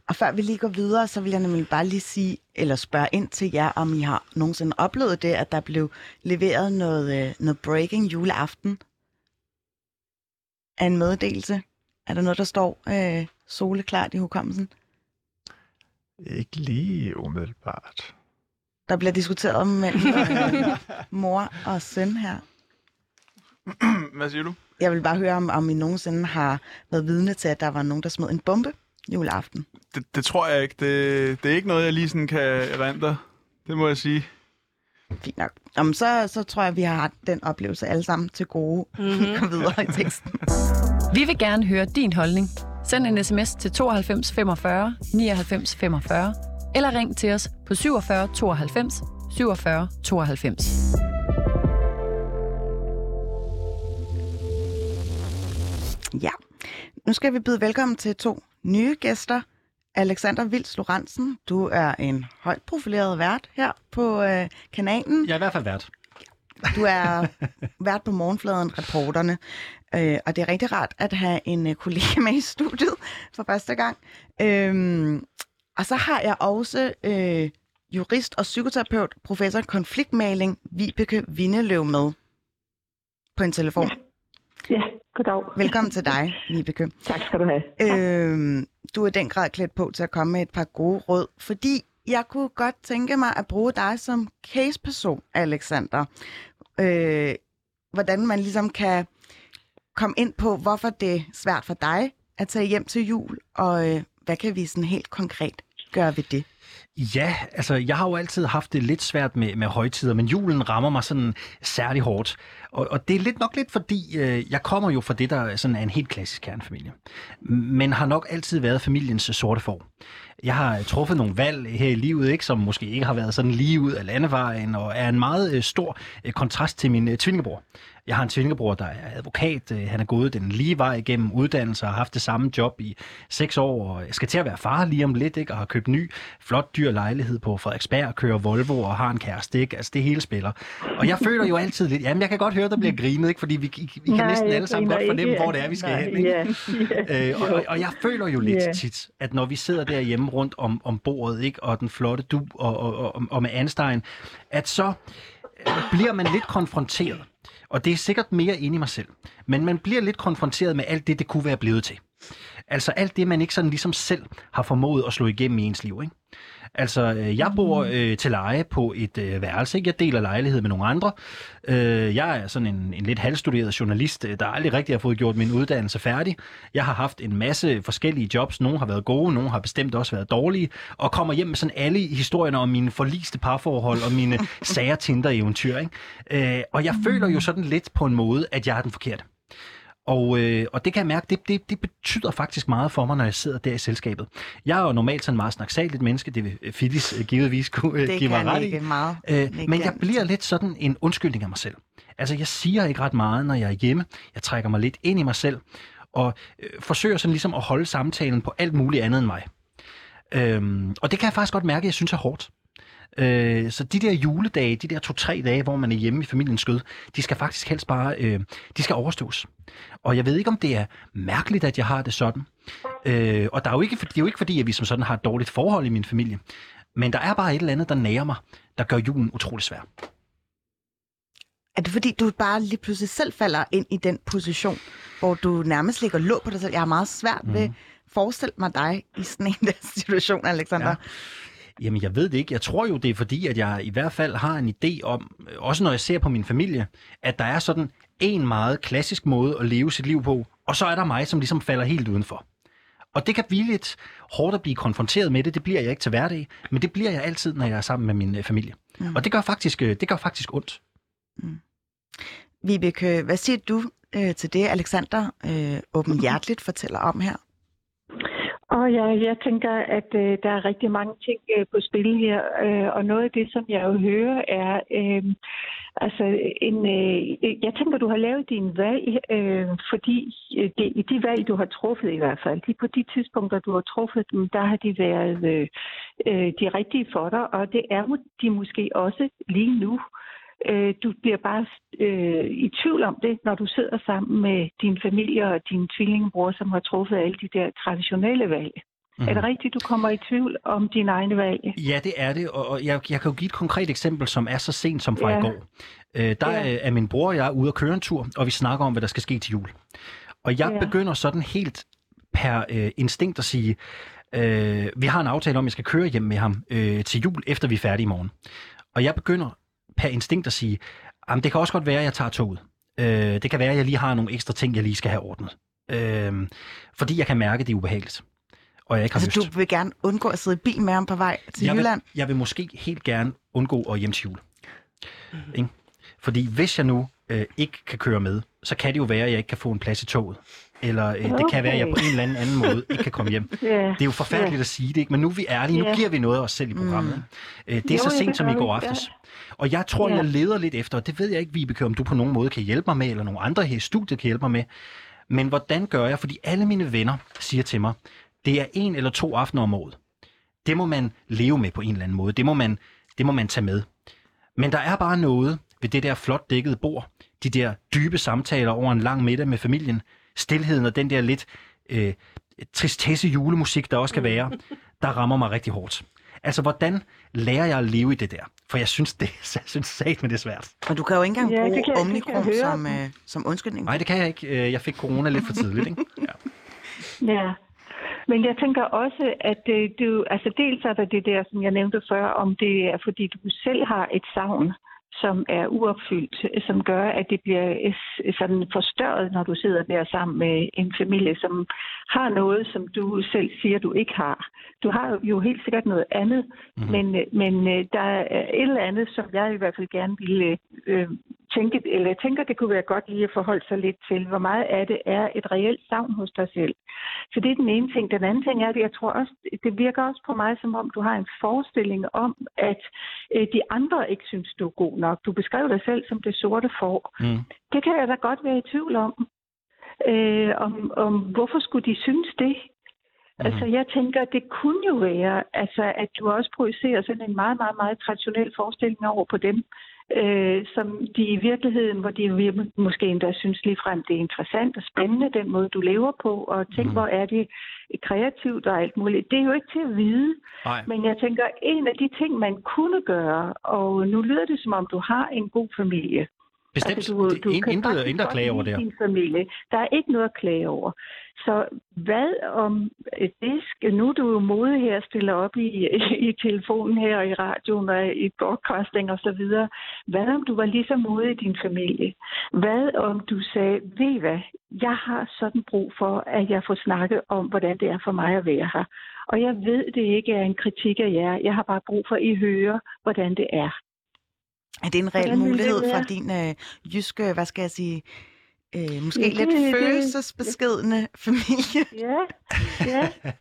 Og før vi lige går videre, så vil jeg nemlig bare lige sige, eller spørge ind til jer, om I har nogensinde oplevet det, at der blev leveret noget, øh, noget breaking juleaften af en meddelelse. Er der noget, der står øh, soleklart i hukommelsen? Ikke lige umiddelbart. Der bliver diskuteret mellem øh, mor og søn her. Hvad siger du? Jeg vil bare høre, om, om I nogensinde har været vidne til, at der var nogen, der smed en bombe juleaften? Det, det tror jeg ikke. Det, det er ikke noget, jeg lige sådan kan erindre. Det må jeg sige. Fint nok. Jamen, så, så tror jeg, vi har haft den oplevelse alle sammen til gode. Mm-hmm. Kom videre i teksten. Vi vil gerne høre din holdning. Send en sms til 92 45 99 45 eller ring til os på 47 92 47 92. Ja, nu skal vi byde velkommen til to nye gæster. Alexander Vils Lorentzen, du er en højt profileret vært her på øh, kanalen. Jeg er i hvert fald vært. Du er vært på Morgenfladen Reporterne, øh, og det er rigtig rart at have en øh, kollega med i studiet for første gang. Øhm, og så har jeg også øh, jurist og psykoterapeut, professor konfliktmaling, Vibeke Vindeløv med på en telefon. Ja, goddag. Velkommen til dig, Vibeke. Tak skal du have. Øhm, du er i den grad klædt på til at komme med et par gode råd, fordi jeg kunne godt tænke mig at bruge dig som caseperson, Alexander. Øh, hvordan man ligesom kan komme ind på, hvorfor det er svært for dig at tage hjem til jul, og øh, hvad kan vi sådan helt konkret gøre ved det? Ja, altså jeg har jo altid haft det lidt svært med, med højtider, men julen rammer mig sådan særlig hårdt. Og, og det er lidt nok lidt fordi, øh, jeg kommer jo fra det, der sådan er en helt klassisk kernefamilie. Men har nok altid været familiens sorte får. Jeg har øh, truffet nogle valg her i livet, ikke, som måske ikke har været sådan lige ud af landevejen, og er en meget øh, stor øh, kontrast til min øh, tvillingebror. Jeg har en tvillingebror, der er advokat. Øh, han er gået den lige vej igennem uddannelse og har haft det samme job i seks år. Og jeg skal til at være far lige om lidt, ikke? og har købt ny, flot, dyr lejlighed på Frederiksberg, kører Volvo og har en kæreste. Ikke? Altså, det hele spiller. Og jeg føler jo altid lidt, jamen jeg kan godt høre, der bliver grinet, ikke? fordi vi, vi, vi kan Nej, næsten alle sammen godt fornemme, ikke. hvor det er, vi skal Nej, hen. Ikke? ja, ja, Øh, og, og, og jeg føler jo lidt Ja. tit, at når vi sidder derhjemme rundt om, om bordet, ikke, og den flotte du og, og, og, og med Anstein, at så øh, bliver man lidt konfronteret. Og det er sikkert mere inde i mig selv. Men man bliver lidt konfronteret med alt det, det kunne være blevet til. Altså alt det, man ikke sådan ligesom selv har formået at slå igennem i ens liv. Ikke? Altså, øh, jeg bor øh, til leje på et øh, værelse. Ikke? Jeg deler lejlighed med nogle andre. Øh, jeg er sådan en, en lidt halvstuderet journalist, øh, der aldrig rigtig har fået gjort min uddannelse færdig. Jeg har haft en masse forskellige jobs. Nogle har været gode, nogle har bestemt også været dårlige. Og kommer hjem med sådan alle historierne om mine forliste parforhold og mine sager Tinder-eventyr. Ikke? Øh, og jeg føler jo sådan lidt på en måde, at jeg er den forkerte. Og, øh, og det kan jeg mærke, det, det, det betyder faktisk meget for mig, når jeg sidder der i selskabet. Jeg er jo normalt sådan en meget snaksaligt menneske, det vil øh, Phyllis øh, givetvis kunne øh, Det give mig ret i. meget. Øh, men jeg bliver lidt sådan en undskyldning af mig selv. Altså, jeg siger ikke ret meget, når jeg er hjemme. Jeg trækker mig lidt ind i mig selv, og øh, forsøger sådan ligesom at holde samtalen på alt muligt andet end mig. Øhm, og det kan jeg faktisk godt mærke, at jeg synes er hårdt. Øh, så de der juledage, de der to-tre dage, hvor man er hjemme i familiens skød, de skal faktisk helst bare, øh, de skal overstås. Og jeg ved ikke, om det er mærkeligt, at jeg har det sådan. Øh, og der er jo ikke, det er jo ikke fordi, at vi som sådan har et dårligt forhold i min familie. Men der er bare et eller andet, der nærer mig, der gør julen utrolig svær. Er det fordi, du bare lige pludselig selv falder ind i den position, hvor du nærmest ligger låg på dig selv? Jeg har meget svært mm. ved at forestille mig dig i sådan en der situation, Alexander. Ja. Jamen, jeg ved det ikke. Jeg tror jo, det er fordi, at jeg i hvert fald har en idé om, øh, også når jeg ser på min familie, at der er sådan en meget klassisk måde at leve sit liv på, og så er der mig, som ligesom falder helt udenfor. Og det kan blive lidt hårdt at blive konfronteret med det. Det bliver jeg ikke til hverdag, men det bliver jeg altid, når jeg er sammen med min øh, familie. Mm. Og det gør faktisk, øh, det gør faktisk ondt. Vibeke, hvad siger du øh, til det, Alexander øh, åbenhjerteligt fortæller om her? Og ja, jeg tænker, at øh, der er rigtig mange ting øh, på spil her, øh, og noget af det, som jeg jo hører, er, øh, altså, en, øh, jeg tænker, du har lavet din valg, øh, fordi øh, de valg, du har truffet i hvert fald, de, på de tidspunkter, du har truffet dem, der har de været øh, øh de rigtige for dig, og det er de måske også lige nu. Øh, du bliver bare øh, i tvivl om det, når du sidder sammen med din familie og din tvillingebror, som har truffet alle de der traditionelle valg. Mm. Er det rigtigt, du kommer i tvivl om dine egne valg? Ja, det er det, og jeg, jeg kan jo give et konkret eksempel, som er så sent som fra Ja. i går. Øh, der Ja. er min bror og jeg ude at køre en tur, og vi snakker om, hvad der skal ske til jul. Og jeg ja. begynder sådan helt per øh, instinkt at sige, øh, vi har en aftale om, at jeg skal køre hjem med ham øh, til jul, efter vi er færdige i morgen. Og jeg begynder per instinkt at sige, jamen det kan også godt være, at jeg tager toget. Øh, det kan være, at jeg lige har nogle ekstra ting, jeg lige skal have ordnet. Øh, fordi jeg kan mærke, at det er ubehageligt. Og jeg ikke har Altså, lyst. du vil gerne undgå at sidde i bil med ham på vej til jeg Jylland? Vil, jeg vil måske helt gerne undgå at hjem til jul. Ikke? Fordi hvis jeg nu øh, ikke kan køre med, så kan det jo være, at jeg ikke kan få en plads i toget. Eller øh, det kan være, at jeg på en eller anden, anden måde ikke kan komme hjem. Ja. Det er jo forfærdeligt Ja. at sige det, ikke? men nu er vi ærlige. Nu Ja. giver vi noget af os selv i programmet. ikke? Øh, Det er Jo, så sent som i går aftes. Og jeg tror, Ja. jeg leder lidt efter, og det ved jeg ikke, Vibeke, om du på nogen måde kan hjælpe mig med, eller nogle andre her i studiet kan hjælpe mig med. Men hvordan gør jeg? Fordi alle mine venner siger til mig, Det er en eller to aftener om året. Det må man leve med på en eller anden måde. Det må man, det må man tage med. Men der er bare noget ved det der flot dækkede bord, de der dybe samtaler over en lang middag med familien, stilheden og den der lidt øh, tristesse julemusik, der også kan være, der rammer mig rigtig hårdt. Altså, hvordan lærer jeg at leve i det der? For jeg synes, det, jeg synes sat med det er svært. Og du kan jo ikke engang Ja, bruge jeg- høre. som, øh, som undskyldning. Nej, det kan jeg ikke. Øh, Jeg fik corona lidt for tidligt, ikke? Ja. Ja, men jeg tænker også, at øh, du, altså dels er der det der, som jeg nævnte før, om det er fordi du selv har et savn, som er uopfyldt, som gør, at det bliver sådan forstørret, når du sidder der sammen med en familie, som har noget, som du selv siger, du ikke har. Du har jo helt sikkert noget andet, mm-hmm. men, men øh, der er et eller andet, som jeg i hvert fald gerne ville øh, tænke, eller jeg tænker, det kunne være godt lige at forholde sig lidt til, hvor meget af det er et reelt savn hos dig selv. Så det er den ene ting. Den anden ting er, at jeg tror også, det virker også på mig, som om du har en forestilling om, at øh, de andre ikke synes, du er god nok. Du beskrev dig selv som det sorte får. Mm. Det kan jeg da godt være i tvivl om. Øh, om, om hvorfor skulle de synes det? Mm. Altså, jeg tænker, det kunne jo være, altså, at du også projicerer sådan en meget, meget, meget traditionel forestilling over på dem, øh, som de i virkeligheden, hvor de måske endda synes ligefrem, det er interessant og spændende, den måde, du lever på, og tænk, mm. hvor er det kreativt og alt muligt. Det er jo ikke til at vide, Nej. men jeg tænker, en af de ting, man kunne gøre, og nu lyder det, som om du har en god familie, Bestemt. Altså, du, du kan intet, intet at klage over der. Din familie. Der er ikke noget at klage over. Så hvad om øh, det skal, nu er du jo modig her, stiller op i, i telefonen her og i radioen og i broadcasting og så videre. Hvad om du var lige så modig i din familie? Hvad om du sagde, ved I hvad, jeg har sådan brug for, at jeg får snakket om, hvordan det er for mig at være her. Og jeg ved, det ikke er en kritik af jer. Jeg har bare brug for, at I hører, hvordan det er. Er det en reel det mulighed være? din øh, jyske, hvad skal jeg sige, øh, måske Ja, lidt det- det- følelsesbeskedende familie? Ja, ja.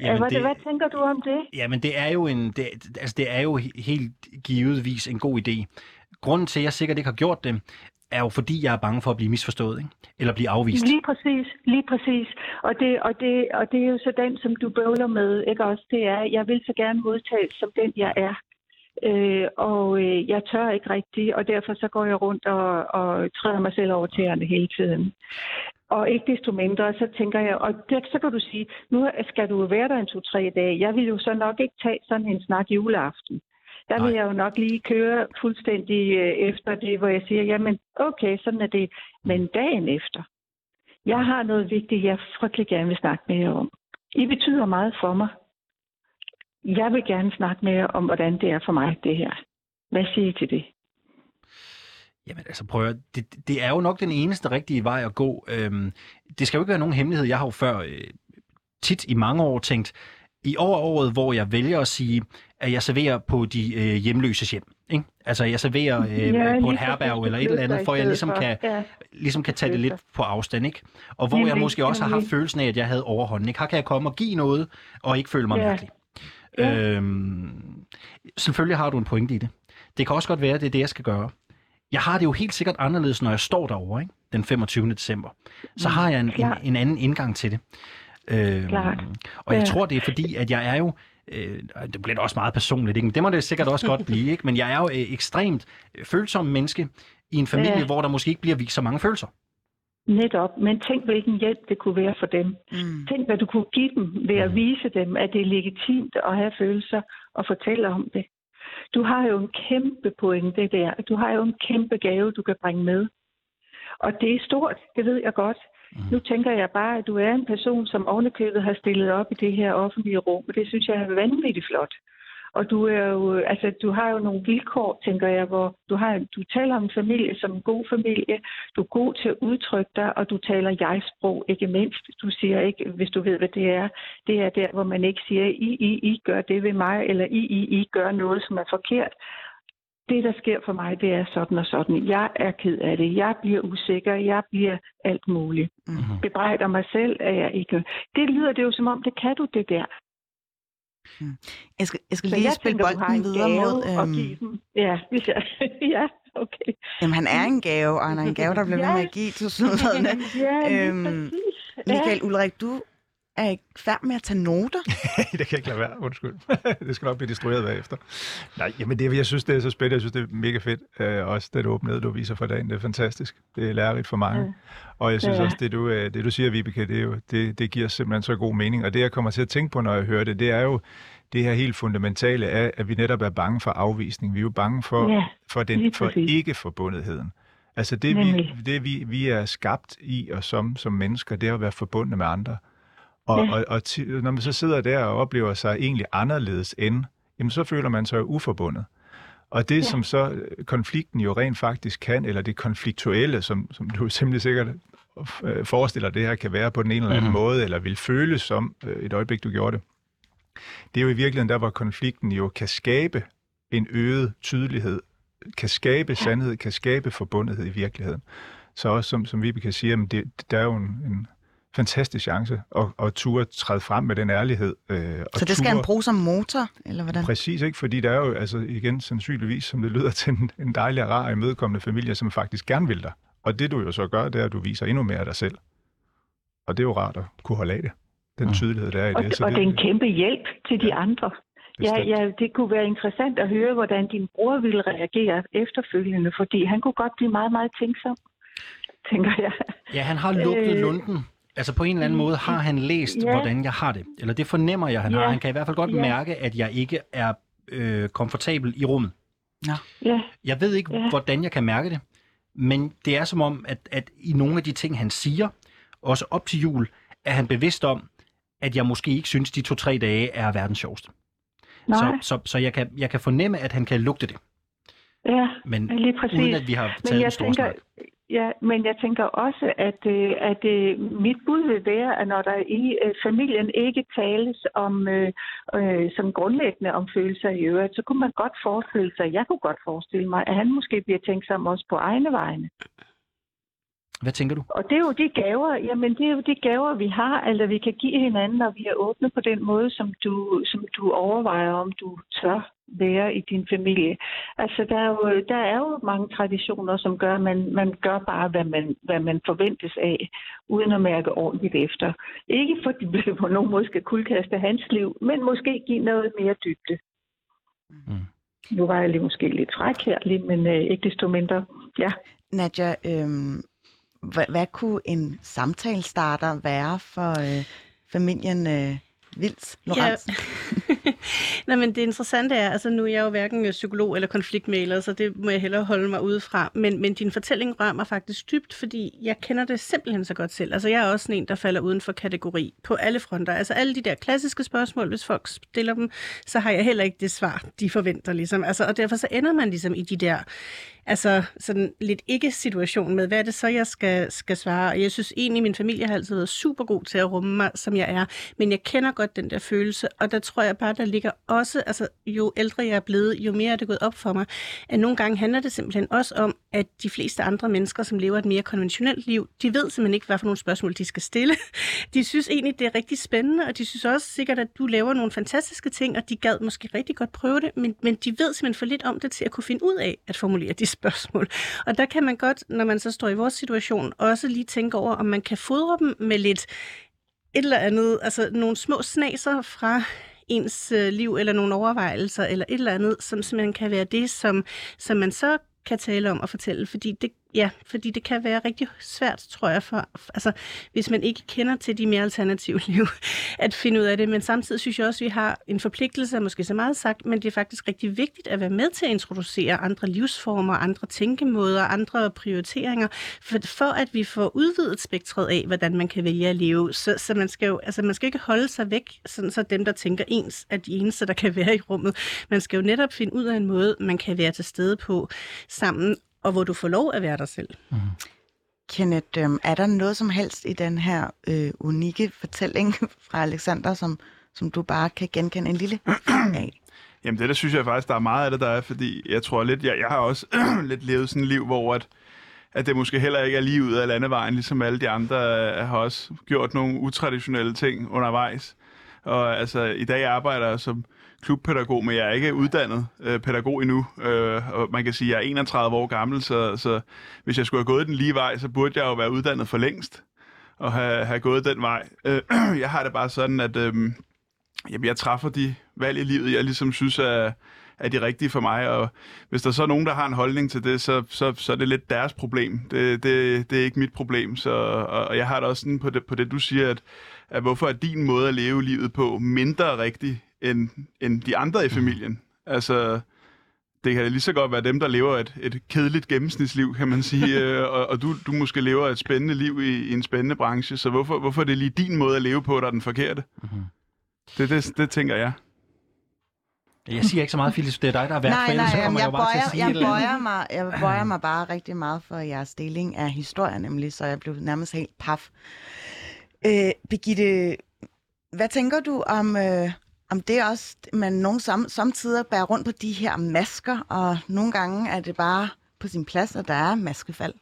Jamen, hvad, det- hvad tænker du om det? Ja, men det er jo en, det, altså det er jo he- helt givetvis en god idé. Grunden til, at jeg sikkert ikke har gjort det, er jo fordi, jeg er bange for at blive misforstået, ikke? eller blive afvist. Lige præcis, lige præcis. Og det, og, det, og det er jo så den, som du bøvler med, ikke også? Det er, jeg vil så gerne modtages som den, jeg er. Øh, og øh, jeg tør ikke rigtigt, og derfor så går jeg rundt og, og træder mig selv over tæerne hele tiden. Og ikke desto mindre, så tænker jeg, og det, så kan du sige, nu skal du være der en to-tre dage. Jeg vil jo så nok ikke tage sådan en snak juleaften. Der vil Nej. jeg jo nok lige køre fuldstændig øh, efter det, hvor jeg siger, jamen okay, sådan er det. Men dagen efter, jeg har noget vigtigt, jeg frygtelig gerne vil snakke med jer om. I betyder meget for mig. Jeg vil gerne snakke med jer om, hvordan det er for mig, det her. Hvad siger I til det? Jamen altså prøv at, det, det er jo nok den eneste rigtige vej at gå. Øhm, det skal jo ikke være nogen hemmelighed. Jeg har jo før øh, tit i mange år tænkt, i år er året, hvor jeg vælger at sige, at jeg serverer på de øh, hjemløses hjem. Ikke? Altså jeg serverer øh, Ja, på et herberg eller et eller andet, for jeg ligesom kan, Ja. ligesom kan tage det lidt på afstand. Ikke? Og hvor jeg måske også har haft følelsen af, at jeg havde overhånden. Ikke? Her kan jeg komme og give noget, og ikke føle mig Ja. mærkelig. Ja. Øhm, selvfølgelig har du en pointe i det. Det kan også godt være, at det er det, jeg skal gøre. Jeg har det jo helt sikkert anderledes, når jeg står derovre ikke? den 25. december. Så har jeg en, en, en anden indgang til det. Øhm, Klart. og jeg Ja. tror, det er fordi, at jeg er jo... Øh, det bliver da også meget personligt, ikke? Men det må det sikkert også godt blive. Ikke? Men jeg er jo øh, ekstremt følsom menneske i en familie, Ja. hvor der måske ikke bliver vist så mange følelser. Netop. Men tænk, hvilken hjælp det kunne være for dem. Mm. Tænk, hvad du kunne give dem ved at vise dem, at det er legitimt at have følelser og fortælle om det. Du har jo en kæmpe pointe der. Du har jo en kæmpe gave, du kan bringe med. Og det er stort, det ved jeg godt. Mm. Nu tænker jeg bare, at du er en person, som ovenikøbet har stillet op i det her offentlige rum, og det synes jeg er vanvittigt flot. Og du er jo, altså, du har jo nogle vilkår, tænker jeg, hvor du, har, du taler om familie som en god familie. Du er god til at udtrykke dig, og du taler jeg-sprog, ikke mindst. Du siger ikke, hvis du ved, hvad det er, det er der, hvor man ikke siger, I, I, I gør det ved mig, eller I, I, I gør noget, som er forkert. Det, der sker for mig, det er sådan og sådan. Jeg er ked af det. Jeg bliver usikker. Jeg bliver alt muligt. Mhm. Bebrejder mig selv, at jeg ikke... Det lyder det jo som om, det kan du det der. Jeg skal, jeg skal Så lige jeg spille tænker, bolden en videre gave mod... Øhm. Ja, hvis jeg... ja, okay. jamen, han er en gave, og han er en gave, der bliver ved med at give til sludrene. Ja, lige Øhm. Ja. Michael Ulrik, du er i færd med at tage noter. det kan jeg ikke lade være, undskyld. det skal nok blive destrueret bagefter. Nej, jamen det, jeg synes, det er så spændende. Jeg synes, det er mega fedt. Øh, også det åbnede, du viser for dagen. Det er fantastisk. Det er lærerigt for mange. Ja. Og jeg synes Ja. også, det du, øh, det du siger, Vibeke, det, er jo, det, det giver simpelthen så god mening. Og det, jeg kommer til at tænke på, når jeg hører det, det er jo det her helt fundamentale af, at vi netop er bange for afvisning. Vi er jo bange for, Ja, for, den, for ikke-forbundetheden. Altså det, vi, det vi, vi er skabt i og som, som mennesker, det er at være forbundet med andre. Og, Ja. og, og ti, når man så sidder der og oplever sig egentlig anderledes end, jamen så føler man sig uforbundet. Og det, ja. som så øh, konflikten jo rent faktisk kan, eller det konfliktuelle, som, som du simpelthen sikkert øh, forestiller, det her kan være på den ene eller anden Mhm. måde, eller vil føles som øh, et øjeblik, du gjorde det, det er jo i virkeligheden der, hvor konflikten jo kan skabe en øget tydelighed, kan skabe sandhed, kan skabe forbundethed i virkeligheden. Så også som, som Vibeke siger, jamen det, der er jo en, en fantastisk chance at, at turde træde frem med den ærlighed. Øh, og Så det skal han ture- bruge som motor, eller hvordan? Præcis, ikke? Fordi der er jo altså igen sandsynligvis, som det lyder til en, en dejlig og rar imødekommende familie, som faktisk gerne vil dig. Og det du jo så gør, det er, at du viser endnu mere af dig selv. Og det er jo rart at kunne holde af det. Den tydelighed, der er i Og, det. og det er en kæmpe hjælp til de andre. Ja, Bestemt. ja, det kunne være interessant at høre, hvordan din bror ville reagere efterfølgende, fordi han kunne godt blive meget, meget tænksom, tænker jeg. Ja, han har lukket Øh, lunden. Altså på en eller anden måde har han læst, Ja. hvordan jeg har det. Eller det fornemmer jeg, han Ja. har. Han kan i hvert fald godt Ja. mærke, at jeg ikke er øh, komfortabel i rummet. Ja, Jeg ved ikke, Ja. hvordan jeg kan mærke det, men det er som om, at, at i nogle af de ting, han siger, også op til jul, er han bevidst om, at jeg måske ikke synes, de to-tre dage er verdens sjoveste. nej, Så, så, så jeg, kan, jeg kan fornemme, at han kan lugte det, ja, men lige præcis. uden at vi har Men taget en jeg stor tænker, snak ja, men jeg tænker også, at, øh, at øh, mit bud vil være, at når der i øh, familien ikke tales om øh, som grundlæggende om følelser i øvrigt, så kunne man godt forestille sig, jeg kunne godt forestille mig, at han måske bliver tænksom også på egne vegne. Hvad tænker du? Og det er jo de gaver, jamen det er jo de gaver, vi har, eller vi kan give hinanden, når vi er åbne på den måde, som du, som du overvejer, om du tør være i din familie. Altså der er jo, der er jo mange traditioner, som gør, at man, man gør bare, hvad man, hvad man forventes af, uden at mærke ordentligt efter. Ikke fordi det på nogen måde skal kuldkaste hans liv, men måske give noget mere dybde. Mm. Nu var jeg lige måske lidt fræk her, lige, men øh, ikke desto mindre. Ja. Nadja, øhm, hvad, hvad kunne en samtalestarter være for øh, familien øh, Vils Lorentzen? Nej, men det interessante er, altså nu er jeg jo hverken øh, psykolog eller konfliktmaler, så det må jeg hellere holde mig ude fra. Men, men din fortælling rører mig faktisk dybt, fordi jeg kender det simpelthen så godt selv. Altså jeg er også sådan en, der falder uden for kategori på alle fronter. Altså alle de der klassiske spørgsmål, hvis folk stiller dem, så har jeg heller ikke det svar, de forventer ligesom. Altså, og derfor så ender man ligesom i de der altså sådan lidt ikke-situation med, hvad er det så, jeg skal, skal svare? Og jeg synes egentlig, min familie har altid været super god til at rumme mig, som jeg er. Men jeg kender godt den der følelse, og der tror jeg bare, der ligger også, altså jo ældre jeg er blevet, jo mere er det gået op for mig, at nogle gange handler det simpelthen også om, at de fleste andre mennesker, som lever et mere konventionelt liv, de ved simpelthen ikke, hvad for nogle spørgsmål de skal stille. De synes egentlig, det er rigtig spændende, og de synes også sikkert, at du laver nogle fantastiske ting, og de gad måske rigtig godt prøve det, men, men de ved simpelthen for lidt om det til at kunne finde ud af at formulere de spørgsmål. Og der kan man godt, når man så står i vores situation, også lige tænke over, om man kan fodre dem med lidt et eller andet, altså nogle små snaser fra ens øh, liv, eller nogle overvejelser, eller et eller andet, som simpelthen kan være det, som, som man så kan tale om og fortælle, fordi det, ja, fordi det kan være rigtig svært, tror jeg, for, altså, hvis man ikke kender til de mere alternative liv, at finde ud af det. Men samtidig synes jeg også, at vi har en forpligtelse, måske så meget sagt, men det er faktisk rigtig vigtigt at være med til at introducere andre livsformer, andre tænkemåder, andre prioriteringer, for, for at vi får udvidet spektret af, hvordan man kan vælge at leve. Så, så man, skal jo, altså, man skal ikke holde sig væk, sådan, så dem, der tænker ens, er de eneste, der kan være i rummet. Man skal jo netop finde ud af en måde, man kan være til stede på sammen, og hvor du får lov at være dig selv. Kenneth, øhm, er der noget som helst i den her øh, unikke fortælling fra Alexander, som, som du bare kan genkende en lille af? Jamen det der synes jeg faktisk, der er meget af det, der er, fordi jeg tror lidt, jeg, jeg har også lidt levet sådan et liv, hvor at, at det måske heller ikke er lige ud af landevejen, ligesom alle de andre øh, har også gjort nogle utraditionelle ting undervejs. Og altså, i dag arbejder jeg som klubpædagog, men jeg er ikke uddannet øh, pædagog endnu. Øh, og man kan sige, at jeg er 31 år gammel, så, så hvis jeg skulle have gået den lige vej, så burde jeg jo være uddannet for længst. og have, have gået den vej. Øh, jeg har det bare sådan, at øh, jamen, jeg træffer de valg i livet, jeg ligesom synes er, er de rigtige for mig, og hvis der så er nogen, der har en holdning til det, så, så, så er det lidt deres problem. Det, det, det er ikke mit problem, så, og jeg har det også sådan på det, på det du siger, at, at hvorfor er din måde at leve livet på mindre rigtig end, end de andre i familien? Altså, det kan lige så godt være dem, der lever et, et kedeligt gennemsnitsliv, kan man sige, øh, og, og du, du måske lever et spændende liv i, i en spændende branche, så hvorfor, hvorfor er det lige din måde at leve på, der er den forkerte? Mm-hmm. Det, det, det tænker jeg. Jeg siger ikke så meget, Phyllis. Det er dig, der er vært Nej, for, ellers så nej, kommer jeg, jeg jo bare til at bøjer, sige jeg, bøjer mig, jeg bøjer mig bare rigtig meget for jeres deling af historien, nemlig, så jeg blev nærmest helt paf. Øh, Birgitte, hvad tænker du om, øh, om det også, man nogle sam, samtidig bærer rundt på de her masker, og nogle gange er det bare på sin plads, at der er maskefald?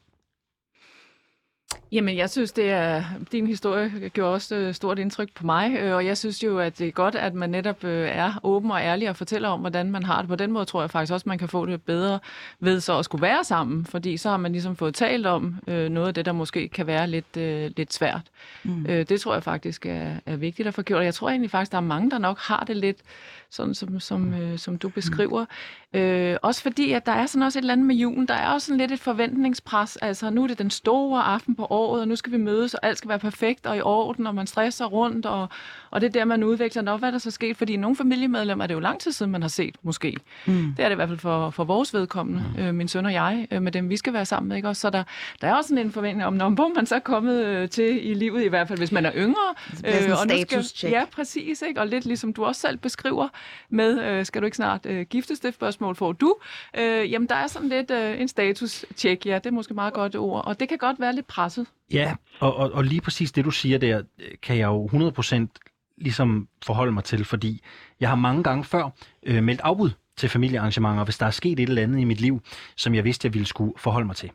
Jamen, jeg synes, det er, din historie gjorde også øh, stort indtryk på mig, øh, og jeg synes jo, at det er godt, at man netop øh, er åben og ærlig og fortæller om, hvordan man har det. På den måde tror jeg faktisk også, man kan få det bedre ved så at skulle være sammen, fordi så har man ligesom fået talt om noget af det, der måske kan være lidt, lidt svært. Mm. Det tror jeg faktisk er, er vigtigt at få gjort, jeg tror egentlig faktisk, der er mange, der nok har det lidt sådan, som, som, øh, som du beskriver. Øh, også fordi, at der er sådan også et eller andet med julen, der er også sådan lidt et forventningspres, altså nu er det den store aften på året, og nu skal vi mødes, og alt skal være perfekt og i orden, og man stresser rundt, og, og det er der, man udvikler. Nå, hvad er der så sket? Fordi nogle familiemedlemmer er det jo lang tid siden, man har set, måske. Mm. Det er det i hvert fald for, for vores vedkommende, mm. øh, min søn og jeg, øh, med dem vi skal være sammen med. Ikke? Også, så der, der er også sådan en forventning om, når man så er kommet øh, til i livet, i hvert fald hvis man er yngre. Det bliver sådan og nu skal. Ja, præcis. Ikke? Og lidt ligesom du også selv beskriver med, øh, skal du ikke snart øh, giftes, det spørgsmål får du. Øh, jamen, der er sådan lidt øh, en status-check, ja, det er måske meget godt ord, og det kan godt være lidt presset. Ja, og, og, og lige præcis det, du siger der, kan jeg jo 100% ligesom forholde mig til, fordi jeg har mange gange før øh, meldt afbud til familiearrangementer, hvis der er sket et eller andet i mit liv, som jeg vidste, jeg ville skulle forholde mig til.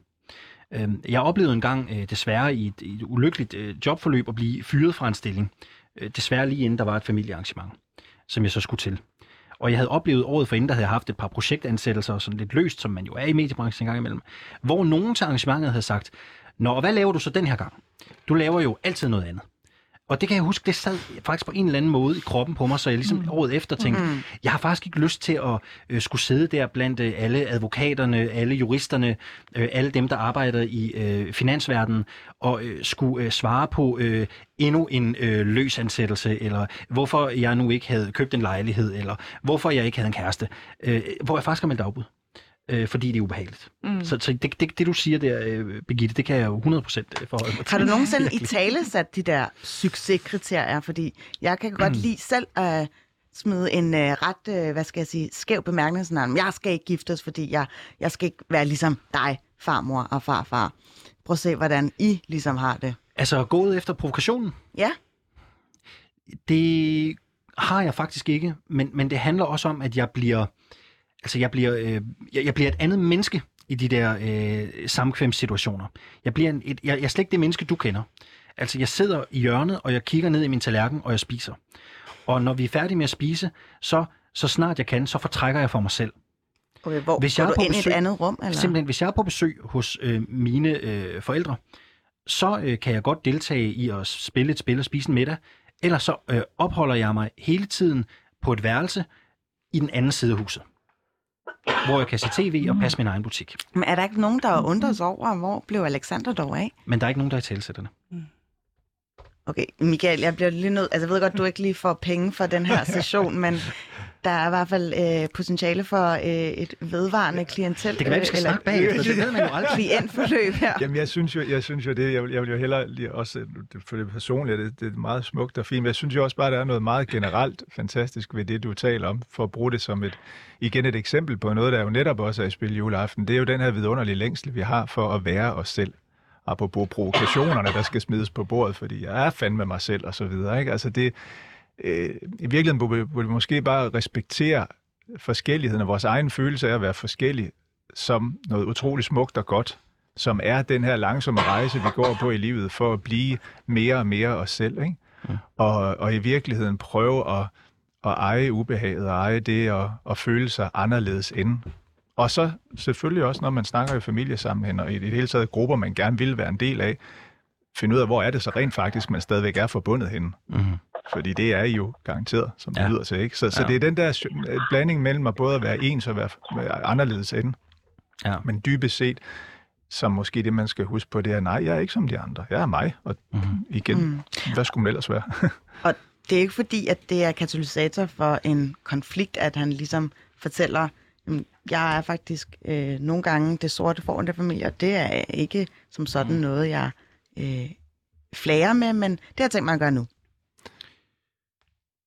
Øhm, jeg oplevede engang øh, desværre i et, et ulykkeligt øh, jobforløb at blive fyret fra en stilling. Øh, desværre lige inden der var et familiearrangement, som jeg så skulle til. Og jeg havde oplevet året forinden, der havde jeg haft et par projektansættelser, sådan lidt løst, som man jo er i mediebranchen en gang imellem, hvor nogen til arrangementet havde sagt, Nå, og hvad laver du så den her gang? Du laver jo altid noget andet. Og det kan jeg huske, det sad faktisk på en eller anden måde i kroppen på mig, så jeg ligesom mm. året efter tænkte, mm. jeg har faktisk ikke lyst til at øh, skulle sidde der blandt øh, alle advokaterne, alle juristerne, øh, alle dem, der arbejder i øh, finansverdenen, og øh, skulle øh, svare på øh, endnu en øh, løsansættelse, eller hvorfor jeg nu ikke havde købt en lejlighed, eller hvorfor jeg ikke havde en kæreste, øh, hvor jeg faktisk har meldt afbud øh, fordi det er ubehageligt. Mm. Så, så det, det, det, du siger der, øh, Birgitte, det kan jeg jo 100% forholde mig til. Har du nogensinde i tale sat de der succeskriterier? Fordi jeg kan godt lide selv at smide en uh, ret, uh, hvad skal jeg sige, skæv bemærkning, sådan, jeg skal ikke giftes, fordi jeg, jeg skal ikke være ligesom dig, farmor og farfar. Prøv at se, hvordan I ligesom har det. Altså gået efter provokationen? Ja. Det har jeg faktisk ikke, men, men det handler også om, at jeg bliver, altså jeg bliver, øh, jeg, jeg bliver et andet menneske i de der øh, samkvemssituationer. Jeg, bliver en, et, jeg, jeg er slet ikke det menneske, du kender. Altså jeg sidder i hjørnet, og jeg kigger ned i min tallerken, og jeg spiser. Og når vi er færdige med at spise, så, så snart jeg kan, så fortrækker jeg for mig selv. Okay, hvor Hvis går jeg er du på ind i besøg- et andet rum? Eller? Simpelthen, hvis jeg er på besøg hos øh, mine øh, forældre, så øh, kan jeg godt deltage i at spille et spil og spise en middag, eller så øh, opholder jeg mig hele tiden på et værelse i den anden side af huset, hvor jeg kan se tv og passe min egen butik. Men er der ikke nogen, der undrer sig over, hvor blev Alexander dog af? Men der er ikke nogen, der er talsætterne. Okay, Michael, jeg bliver lige nødt... Altså, jeg ved godt, du ikke lige får penge for den her session, men der er i hvert fald øh, potentiale for øh, et vedvarende klientel. Det kan være, vi skal eller snakke bagefter, det ved man jo aldrig. Klientforløb her. Jamen, jeg synes jo, jeg synes jo det, jeg vil, jeg vil jo hellere lige også, det- for det personlige, det, det er meget smukt og fint, men jeg synes jo også bare, der er noget meget generelt fantastisk ved det, du taler om, for at bruge det som et, igen et eksempel på noget, der jo netop også er i spil juleaften. Det er jo den her vidunderlige længsel, vi har for at være os selv. Apropos provokationerne, der skal smides på bordet, fordi jeg er fandme mig selv og så videre. Ikke? Altså det, øh, I virkeligheden burde vi, burde vi måske bare respektere forskelligheden og vores egen følelse af at være forskellig som noget utroligt smukt og godt, som er den her langsomme rejse, vi går på i livet for at blive mere og mere os selv. Ikke? Ja. Og, og i virkeligheden prøve at, at eje ubehaget og eje det og, og føle sig anderledes end. Og så selvfølgelig også, når man snakker i familiesammenhæng og i det hele taget grupper, man gerne vil være en del af, finde ud af, hvor er det så rent faktisk, man stadigvæk er forbundet henne. Mm-hmm. Fordi det er I jo garanteret, som det Ja. lyder til. Ikke? Så, så Ja. det er den der øh, blanding mellem at både at være ens og være, være anderledes end. Ja. Men dybest set, som måske det, man skal huske på, det er, nej, jeg er ikke som de andre. Jeg er mig. Og Mm-hmm. igen, Mm. hvad skulle man ellers være? Og det er ikke fordi, at det er katalysator for en konflikt, at han ligesom fortæller, "Jamen, jeg er faktisk øh, nogle gange det sorte for der familie, og det er ikke som sådan Mm. noget, jeg øh, flager med, men det har jeg tænkt mig at gøre nu.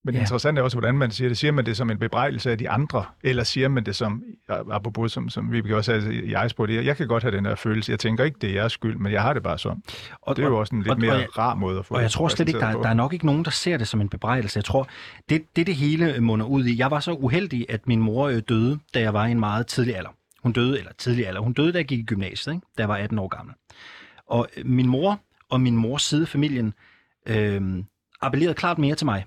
Men Ja. interessant er også, hvordan man siger det. Siger man det som en bebrejdelse af de andre, eller siger man det som, apropos som, som vi også sagde, jeg spurgte, jeg kan godt have den her følelse. Jeg tænker ikke, det er jeres skyld, men jeg har det bare sådan. Og, Det er jo også en lidt og- og mere jeg- rar måde at få Og jeg tror slet ikke, der, på. der er nok ikke nogen, der ser det som en bebrejdelse. Jeg tror, det det, det hele munder ud i. Jeg var så uheldig, at min mor øh, døde, da jeg var i en meget tidlig alder. Hun døde, eller tidlig alder. Hun døde, da jeg gik i gymnasiet, ikke? da jeg var 18 år gammel. Og øh, min mor og min mors side familien øh, appellerede klart mere til mig.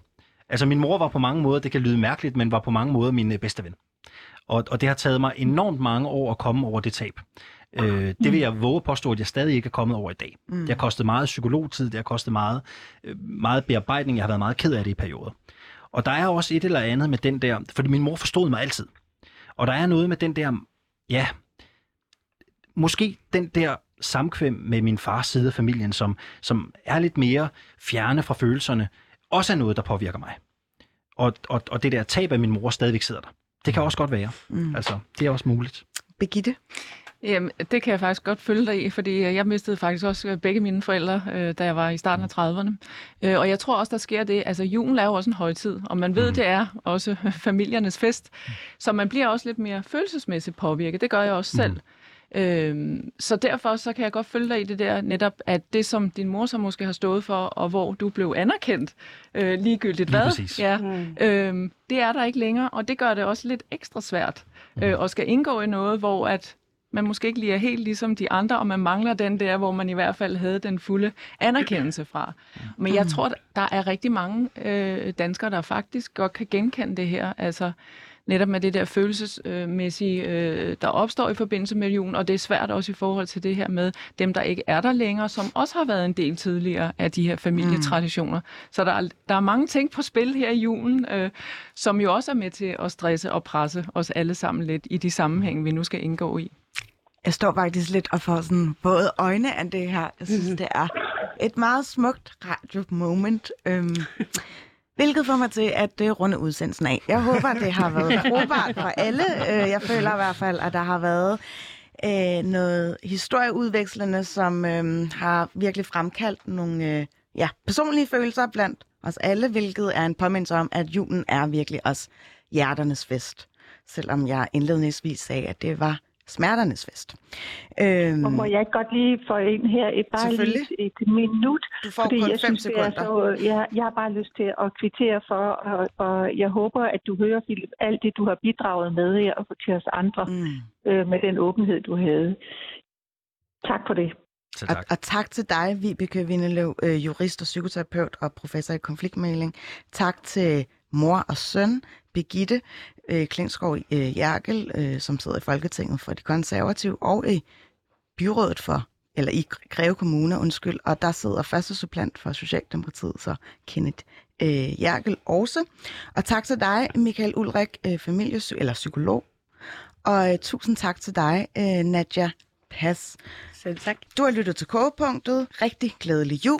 Altså min mor var på mange måder, det kan lyde mærkeligt, men var på mange måder min øh, bedste ven. Og, og det har taget mig enormt mange år at komme over det tab. Øh, det vil jeg våge påstå, at jeg stadig ikke er kommet over i dag. Mm. Det har kostet meget psykologtid, det har kostet meget, øh, meget bearbejdning, jeg har været meget ked af det i perioder. Og der er også et eller andet med den der, fordi min mor forstod mig altid. Og der er noget med den der, ja, måske den der samkvem med min fars side af familien, som, som er lidt mere fjerne fra følelserne, også er noget, der påvirker mig. Og, og, og det der tab af min mor stadigvæk sidder der. Det kan også godt være. Mm. Altså, det er også muligt. Begitte? Jamen, det kan jeg faktisk godt følge dig i, fordi øh, jeg mistede faktisk også øh, begge mine forældre, øh, da jeg var i starten af 30'erne. Øh, og jeg tror også, der sker det. Altså, julen er jo også en højtid, og man ved, Mhm. det er også familiernes fest. Så man bliver også lidt mere følelsesmæssigt påvirket. Det gør jeg også selv. Øhm, så derfor så kan jeg godt følge dig i det der netop, at det som din mor så måske har stået for, og hvor du blev anerkendt, øh, ligegyldigt Lige hvad, præcis. ja, Mm. øhm, det er der ikke længere, og det gør det også lidt ekstra svært øh, og skal indgå i noget, hvor at man måske ikke lige er helt ligesom de andre, og man mangler den der, hvor man i hvert fald havde den fulde anerkendelse fra. Men jeg tror, der er rigtig mange øh, danskere, der faktisk godt kan genkende det her. Altså netop med det der følelsesmæssige, øh, der opstår i forbindelse med julen, og det er svært også i forhold til det her med dem, der ikke er der længere, som også har været en del tidligere af de her familietraditioner. Så der er, der er mange ting på spil her i julen, øh, som jo også er med til at stresse og presse os alle sammen lidt i de sammenhænge, vi nu skal indgå i. Jeg står faktisk lidt og får sådan både øjne af det her. Jeg synes, det er et meget smukt radio-moment. Øhm, hvilket får mig til at uh, runde udsendelsen af. Jeg håber, det har været brugbart for alle. Uh, jeg føler i hvert fald, at der har været uh, noget historieudvekslende, som uh, har virkelig fremkaldt nogle uh, ja, personlige følelser blandt os alle, hvilket er en påmindelse om, at julen er virkelig også hjerternes fest. Selvom jeg indledningsvis sagde, at det var smerternes fest. Øhm, Og må jeg ikke godt lige få ind her et bare lige et, minut? du får fordi kun jeg fem synes, er sekunder. så, jeg, jeg har bare lyst til at kvittere for, og, og jeg håber, at du hører, Philip, alt det, du har bidraget med her og til os andre, Mm. øh, med den åbenhed, du havde. Tak for det. Så Og, tak. og tak til dig, Vibeke Vindeløv, øh, jurist og psykoterapeut og professor i konfliktmæling. Tak til mor og søn, Begitte øh, Klingsgaard øh, Jerkel, øh, som sidder i Folketinget for de konservative, og i byrådet for, eller i Greve Kommune, undskyld, og der sidder første supplant for Socialdemokratiet, så Kenneth øh, Jerkel også. Og tak til dig, Michael Ulrik, øh, familiesy- eller psykolog. Og øh, tusind tak til dig, øh, Nadja Pas. Selv tak. Du har lyttet til Kogepunktet. Rigtig glædelig jul.